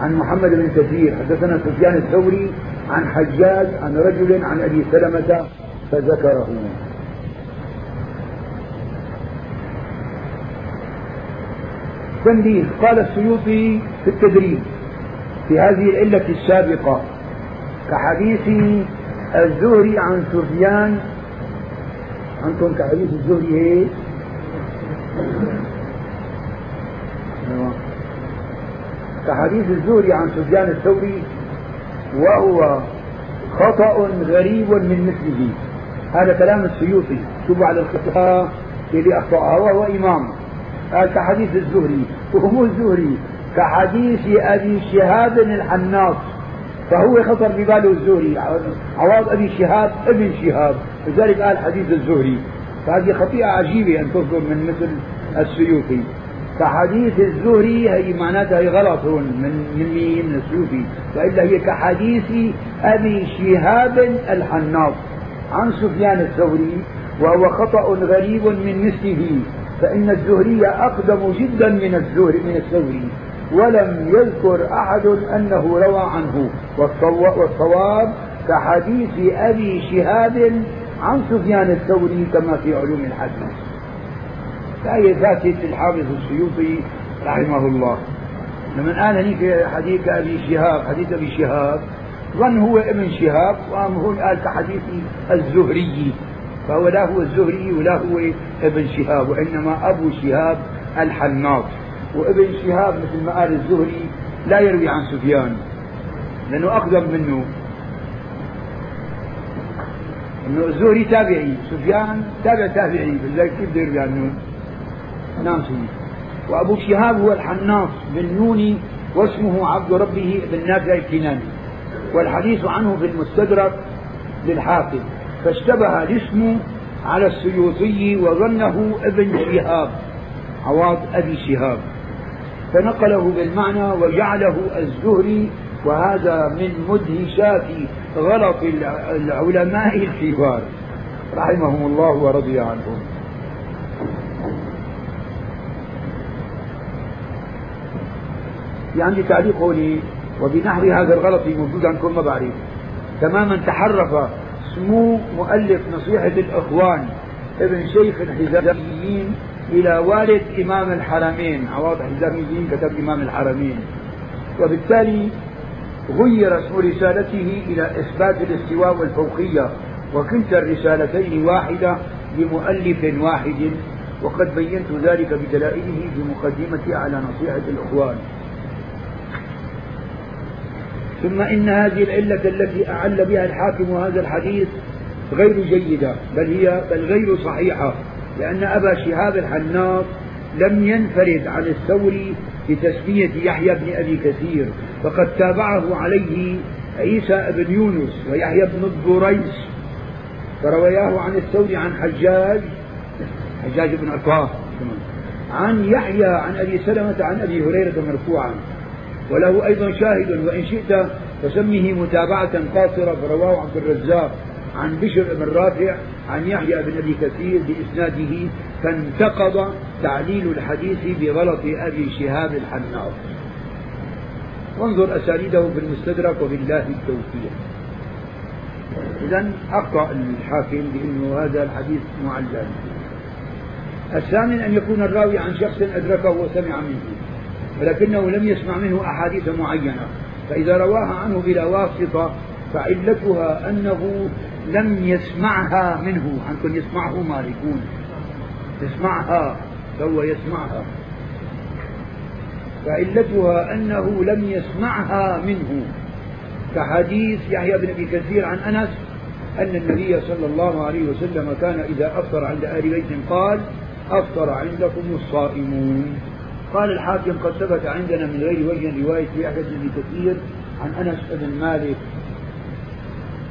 Speaker 1: عن محمد بن كثير. حدثنا سفيان الثوري عن حجاج عن رجل عن أبي سلمة فذكره. تنبيه قال السيوطي في التدريب في هذه العلة السابقة كحديث الزهري عن سفيان. عندكم كحديث الزهري هيك كحديث الزهري عن سفيان الثوري وهو خطأ غريب من مثله. هذا كلام السيوطي. شوفوا على الخطأ اللي أخطأها وهو إمام. كحديث الزهري. وهو الزهري. كحديث أبي شهاب الحناط. فهو خطر بباله الزهري. عوض أبي شهاب ابن شهاب. لذلك قال حديث الزهري. فهذه خطيئة عجيبة أن تصدر من مثل السيوطي. كحديث الزهري هي معناتها هي غلط هون. من من مين؟ من السيوطي. وإلا هي كحديث أبي شهاب الحناط. عن سفيان الثوري وهو خطأ غريب من مثله. فإن الزهري أقدم جدا من الزهري من الثوري ولم يذكر أحد أنه روى عنه. والصواب كحديث أبي شهاب عن سفيان الثوري كما في علوم الحديث. فهي ذاتي الحافظ السيوطي رحمه الله. لما قال هنيك حديث أبي شهاب حديث أبي شهاب ظن هو ابن شهاب وقام هون قال كحديث الزهري. فهو لا هو الزهري ولا هو ابن شهاب وإنما أبو شهاب الحناط وابن شهاب مثل ما قال الزهري لا يروي عن سفيان لأنه أقدم منه. إنه الزهري تابعي سفيان تابع تابعي لذلك كيف بده يروي عنه؟ نعم وأبو شهاب هو الحناص بن نوني واسمه عبد ربه بن نافع الكناني. والحديث عنه في المستدرك للحافظ فاشتبه الاسم على السيوطي وظنه ابن شهاب عواض أبي شهاب. فنقله بالمعنى وجعله الزهري وهذا من مدهشات غلط العلماء الكبار. رحمهم الله ورضي عنهم. في عندي تعليق هوني وبنحو هذا الغلط موجود عندكم ما بعرف تماما تحرف سمو مؤلف نصيحة الإخوان ابن شيخ الحزاميين إلى والد إمام الحرمين. عواض الحزاميين كتب إمام الحرمين. وبالتالي غير اسم رسالته إلى إثبات الاستواء والفوقية. وكلتا الرسالتين واحدة لمؤلف واحد وقد بينت ذلك بدلائله في مقدمتي على نصيحة الإخوان. ثم إن هذه العلة التي أعل بها الحاكم هذا الحديث غير جيدة بل هي بل غير صحيحة لأن أبا شهاب الحناط لم ينفرد عن الثوري بتسمية يحيى بن أبي كثير فقد تابعه عليه عيسى بن يونس ويحيى بن الضريس فروياه عن الثوري عن حجاج حجاج بن عطاء عن يحيى عن أبي سلمة عن أبي هريرة مرفوعا. وله أيضا شاهد وإن شئت فسمه متابعة قاصرة فرواه عبد الرزاق عن بشر بن رافع عن يحيى بن أبي كثير بإسناده فانتقض تعليل الحديث بغلط أبي شهاب الحناط وانظر أسانيده في المستدرك وبالله التوفيق. إذا أخطأ الحاكم بأنه هذا الحديث معلل الثامن أن يكون الراوي عن شخص أدركه وسمع منه. ولكنه لم يسمع منه أحاديث معينة. فإذا رواها عنه بلا واسطة فعلتها أنه لم يسمعها منه. عنكم يسمعه مالكون. يسمعها فهو يسمعها. فعلتها أنه لم يسمعها منه. كحديث يحيى بن أبي كثير عن أنس أن النبي صلى الله عليه وسلم كان إذا أفطر عند أهل بيت قال أفطر عندكم الصائمون. قال الحاكم قد ثبت عندنا من غير وجه رواية يحيى بن أبي كثير عن أنس بن مالك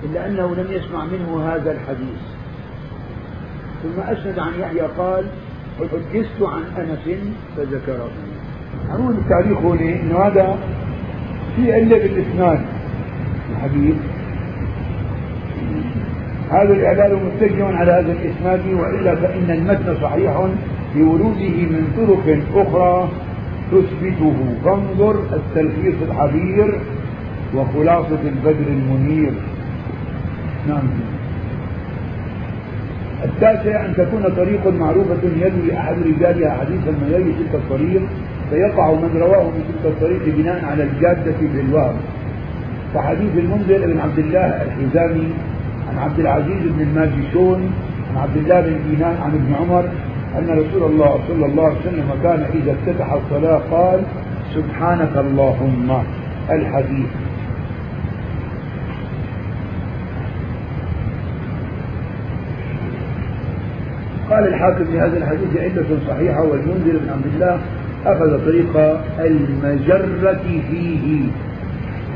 Speaker 1: إلا أنه لم يسمع منه هذا الحديث. ثم أسند عن يحيى قال حدثت عن أنس فذكره.
Speaker 2: عنون التاريخ هون انه هذا في علة بالإسناد الحديث. هذا الإعلان متجه على هذا الإسناد وإلا فإن المتن صحيح. بوروده من طرق أخرى تثبته. فانظر التلخيص الحبير وخلاصة البدر المنير. نعم. التاسع أن تكون طريق معروفة يروي أحد رجالها حديثا من غير تلك الطريق فيقع من رواه من تلك الطريق بناء على الجادة بالوهم كحديث المنذر بن عبد الله الحزامي عن عبد العزيز بن الماجشون عن عبد الله بن دينان عن ابن عمر أن رسول الله صلى الله عليه وسلم كان إذا افتتح الصلاة قال سبحانك اللهم. الحديث. قال الحاكم في هذا الحديث علة صحيحة والمنذر بن عبد الله أخذ طريق المجرة فيه.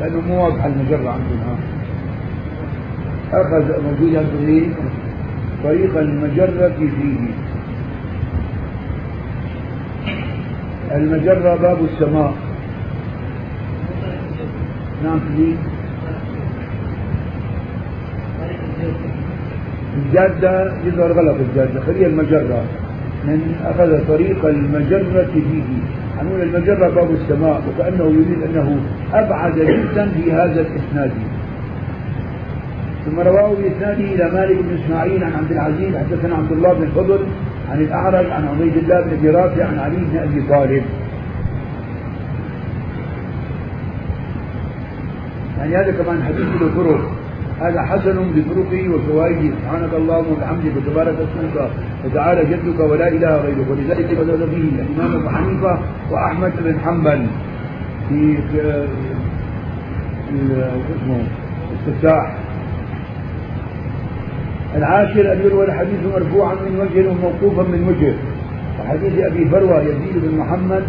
Speaker 2: لأنه مو واضحة المجرة عندنا. أخذ موجود عندنا طريق المجرة فيه. المجرة باب السماء. نعم فيه الجادة يظهر غلط الجادة. خليها المجرة. من أخذ طريق المجرة فيه عنون المجرة باب السماء وكأنه يريد أنه أبعد جدا في هذا الإسناد. ثم رواه بإسناده إلى مالك بن إسماعيل عن عبد العزيز حدثنا عبد الله بن فضل عن الأعرج عن عبيد الله بن أبي رافع عن علي بن أبي طالب. يعني هذا كمان حديث له طرق. هذا حسن بطرقه وفوائده. سبحانك اللهم وبحمدك وتبارك اسمك وتعالى جدك ولا إله غيرك. ولذلك بدأ به الإمام أبو حنيفة وأحمد بن حنبل في اسمه استفتاح العاشر أن يروى الحديث مرفوعا من وجه وموقوفا من وجه. وحديث أبي فروة يزيد بن محمد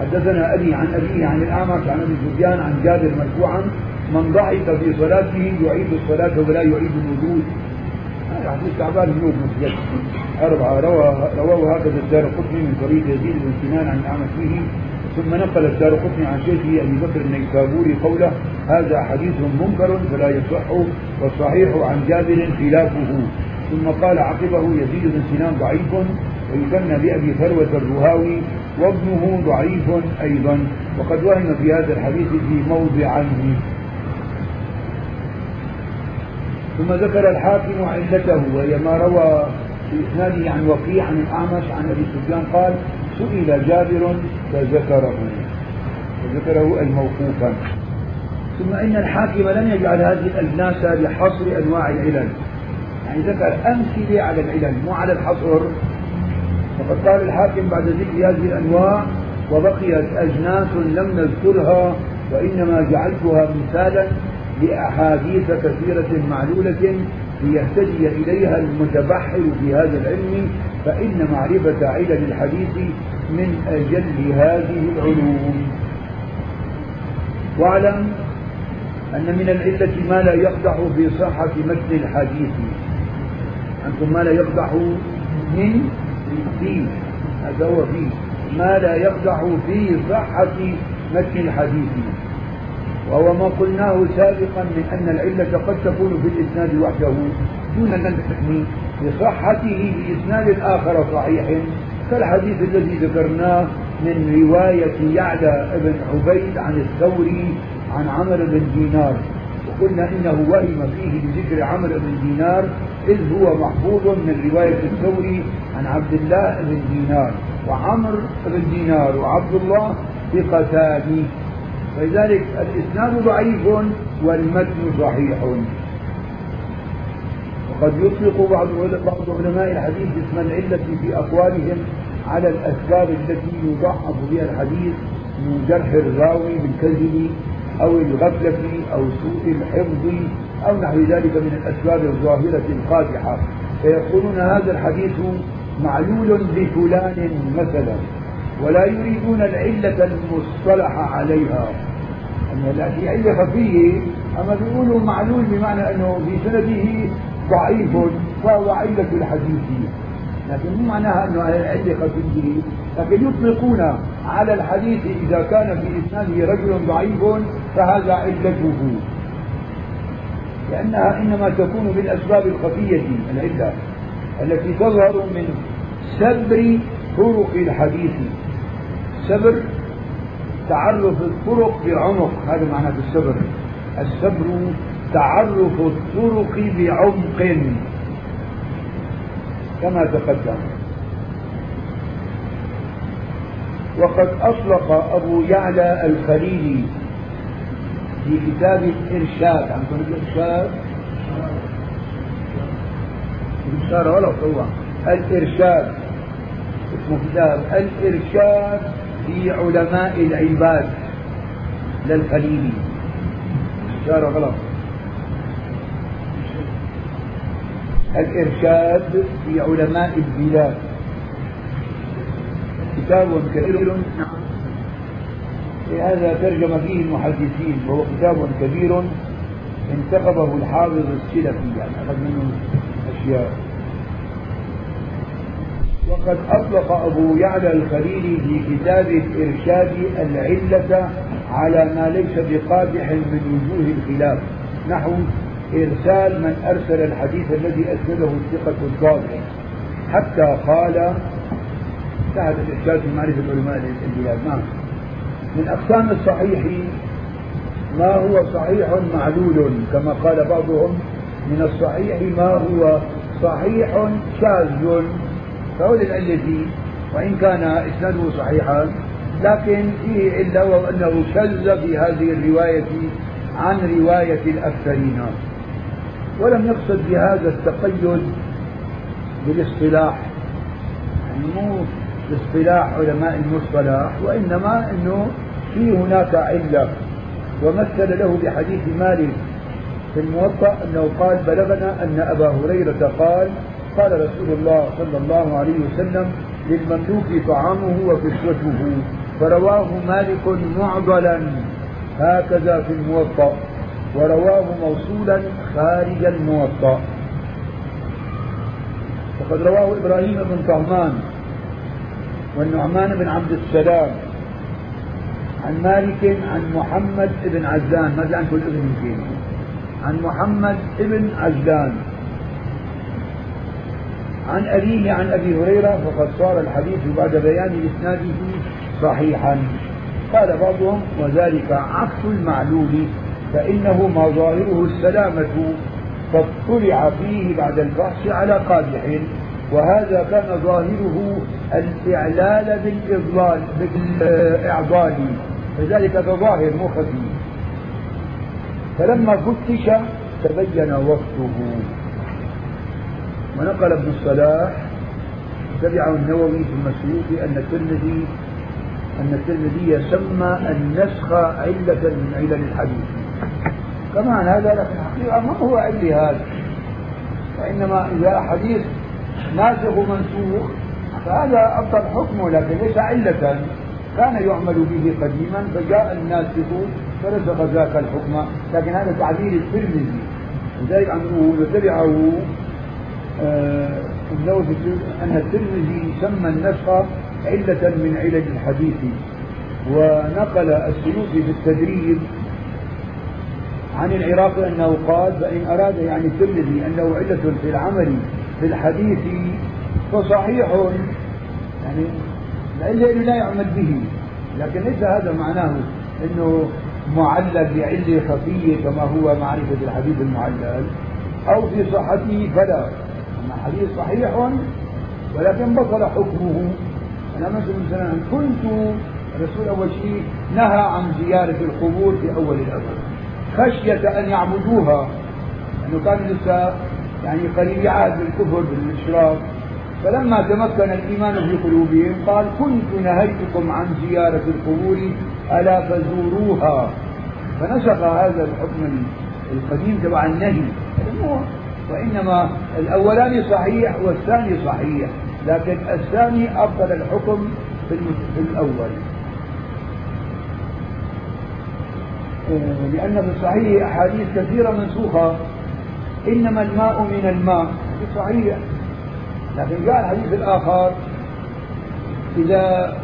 Speaker 2: حدثنا أبي عن أبيه عن الأعمش عن أبي سفيان عن جابر مرفوعا من ضحك في صلاته يعيد الصلاة ولا يعيد الوضوء. هذا حديث تعبان بن مسجد. أربعة رواه هكذا الدار قطني من طريق يزيد بن سنان عن الأعمش فيه. ثم نقل الدار قطني عن شيخه أبي بكر النيسابوري قوله هذا حديث منكر فلا يصح والصحيح عن جابر خلافه. ثم قال عقبه يزيد بن سنان ضعيف ويكنى بأبي ثروة الرهاوي وابنه ضعيف أيضا. وقد وهم في هذا الحديث في موضعين ثم ذكر الحاكم علته وهي ما روى في إسناده عن وقيع عن الأعمش عن أبي سفيان قال سئل جابر فذكره فذكره الموقوفا. ثم إن الحاكم لم يجعل هذه الأجناس لحصر أنواع العلل. يعني ذكر أمثلة على العلل مو على الحصر. وقد قال الحاكم بعد ذكر هذه الأنواع وبقيت أجناس لم نذكرها وإنما جعلتها مثالا لأحاديث كثيرة معلولة ليهتدي إليها المتبحر في هذا العلم فإن معرفة علل الحديث من أجل هذه العلوم. واعلم أن من العلة ما لا يقدح في صحة متن الحديث. أنتم ما لا يقدح من فيه هذا هو فيه ما لا يقدح في صحة متن الحديث. وهو ما قلناه سابقا من أن العلة قد تكون في الإسناد وحده. دون أن تحمي لصحته بإسناد آخر صحيح. كالحديث الذي ذكرناه من رواية يعلى بن عبيد عن الثوري عن عمرو بن دينار. وقلنا إنه وهم فيه بذكر عمرو بن دينار إذ هو محفوظ من رواية الثوري عن عبد الله بن دينار. وعمرو بن دينار وعبد الله ثقتان فلذلك الإسناد ضعيف والمتن صحيح وقد يطلق بعض بعض علماء الحديث اسم العلة في أقوالهم على الأسباب التي يضعف بها الحديث من جرح الراوي بالكذب أو الغفلة أو سوء الحفظ أو نحو ذلك من الأسباب الظاهرة القادحة. فيقولون هذا الحديث معلول بفلان مثلا ولا يريدون العلة المصطلح عليها. أن لا في علة خفية أما بيقولوا معلول بمعنى أنه في سنده ضعيف فهو علة الحديث لكن مو معناها أنه علة خفية لكن يطلقون على الحديث إذا كان في إسناده رجل ضعيف فهذا علته. لأنها إنما تكون بالأسباب الخفية العلة التي تظهر من سبر طرق الحديث. سبر تعرف الطرق بعمق هذا معنى السبر. السبر تعرف الطرق بعمق. كما تقدم. وقد أطلق أبو يعلى الخليلي في كتاب الإرشاد. عندكم الإرشاد؟ الإشارة ولا هو الإرشاد. اسمه كتاب الإرشاد في علماء العباد للخليلي. إشارة غلط. الإرشاد في علماء البلاد. كتاب كبير. هذا ترجم فيه المحدثين وهو كتاب كبير انتخبه الحافظ السلفي يعني أخذ منه أشياء. وقد أطلق أبو يعلى الخليلي في كتاب الإرشاد العلة على ما ليس بقادح من وجوه الخلاف نحو إرسال من أرسل الحديث الذي أسنده الثقة الضابط حتى قال انتهت الإرشاد في معرفة علماء البلاد نعم. من أقسام الصحيح ما هو صحيح معلول كما قال بعضهم من الصحيح ما هو صحيح شاذ. فهو للعلة وإن كان إسناده صحيحا لكن فيه علة وهو أنه شذ في هذه الرواية عن رواية الأكثرين. ولم يقصد بهذا التقيد بالاصطلاح. يعني مو باصطلاح علماء المصطلح وإنما أنه في هناك علة. ومثل له بحديث مالك في الموطأ أنه قال بلغنا أن أبا هريرة قال قال رسول الله صلى الله عليه وسلم للمملوك طعامه وكسوته فرواه مالك معضلا. هكذا في الموطأ. ورواه موصولا خارج الموطأ وقد رواه إبراهيم بن طهمان والنعمان بن عبد السلام عن مالك عن محمد بن عزان عن كل ابن يمكن. عن محمد بن عزان عن أبيه عن أبي هريرة فقد صار الحديث بعد بيان إسناده صحيحا. قال بعضهم وذلك عكس المعلول فإنه ما ظاهره السلامة فاطلع فيه بعد البحث على قادح وهذا كان ظاهره الإعلال بالإضلال بالإعضال. هذا ظاهر مو خفي فلما فتش تبين وقته ونقل ابن الصلاح تبعه النووي في المسلوك أن الترمذي أن الترمذي سمى النسخ علة من علل الحديث. كمان هذا لكن الحقيقة ما هو علة هذا. وإنما إذا حديث ناسخ ومنسوخ فهذا أبطل حكمه لكن ليس علة. كان يعمل به قديما فجاء الناسخ فرسخ ذاك الحكم. لكن هذا تعبير الترمذي. لذلك عم نقول وتبعه آه أن الترمذي سمى النسخ علة من علل الحديث ونقل السلوكي في التدريب عن العراق أنه قال فإن أراد يعني الترمذي أنه علة في العمل في الحديث فصحيح يعني العلة لا يعمل به. لكن ليس هذا معناه أنه معلل بعلة خفية كما هو معرفة الحديث المعلل أو في صحته فلا. أما حديث صحيح ولكن بطل حكمه. أنا مثلا مثلا كنت الرسول أول شيء نهى عن زيارة القبور في أول الأمر. خشية أن يعبدوها. لأنه كان لسه يعني قريب عهد بالكفر بالإشراك فلما تمكن الإيمان في قلوبهم قال كنت نهيتكم عن زيارة القبور ألا فزوروها. فنسخ هذا الحكم القديم تبع النهي. وإنما الأولاني صحيح والثاني صحيح لكن الثاني أبطل الحكم في الأول. لأن في الصحيح أحاديث كثيرة منسوخة. إنما الماء من الماء. في صحيح. لكن جاء الحديث الآخر إذا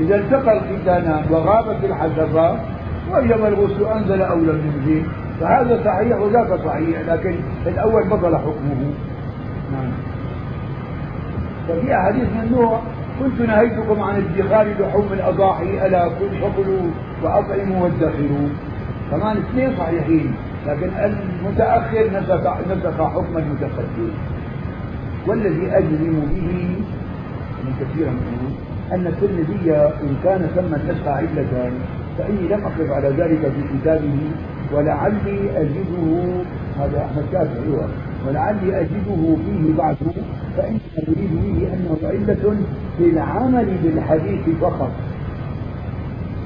Speaker 2: إذا التقى الختانان وغابت الحسبة وجب الغسل أنزل أو لم ينزل فهذا صحيح وذاك صحيح لكن الأول بطل حكمه. نعم. ففي أحاديث من نوع كنت نهيتكم عن ادخار لحوم الأضاحي ألا فكلوا وأطعموا وادخروا. كمان اثنين صحيحين لكن المتأخر نسخ نسخ حكم المتقدم. والذي أجزم به من كثيرا منه أن الترمذي إن كان سمى النسخ علة فإني لم أقف على ذلك في كتابه ولعلي أجده. هذا شافعي أيوة ولعلي أجده فيه بعد فإن أريد به أنه علة في العمل بالحديث فقط.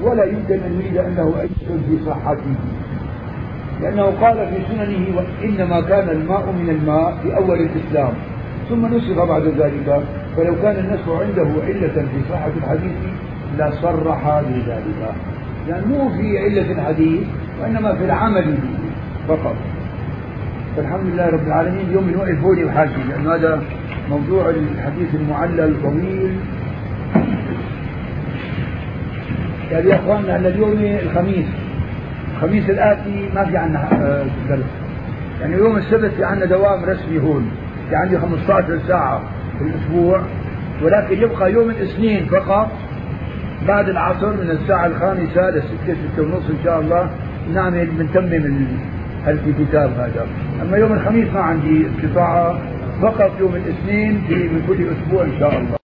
Speaker 2: ولا يمكن أن يريد أنه علة في صحته. لأنه قال في سننه إنما كان الماء من الماء في أول الإسلام. ثم نسخ بعد ذلك. فلو كان الناس عنده علة في صحة الحديث لصرح بذلك. مو في علة الحديث وإنما في العمل به فقط. فالحمد لله رب العالمين اليوم بنوقف هوني وحاجي لأن هذا موضوع الحديث المعلل طويل يعني يا اخواننا اليوم الخميس الخميس الآتي ما في عندنا آه، درس يعني يوم السبت في عندنا دوام رسمي هون في عندي 15 ساعة في الأسبوع. ولكن يبقى يوم الاثنين فقط بعد العصر من الساعة الخامسة لستة ستة ونص إن شاء الله نعمل بنتمم الكتاب هذا؟ أما يوم الخميس ما عندي استطاعة فقط يوم الاثنين في من كل أسبوع إن شاء الله.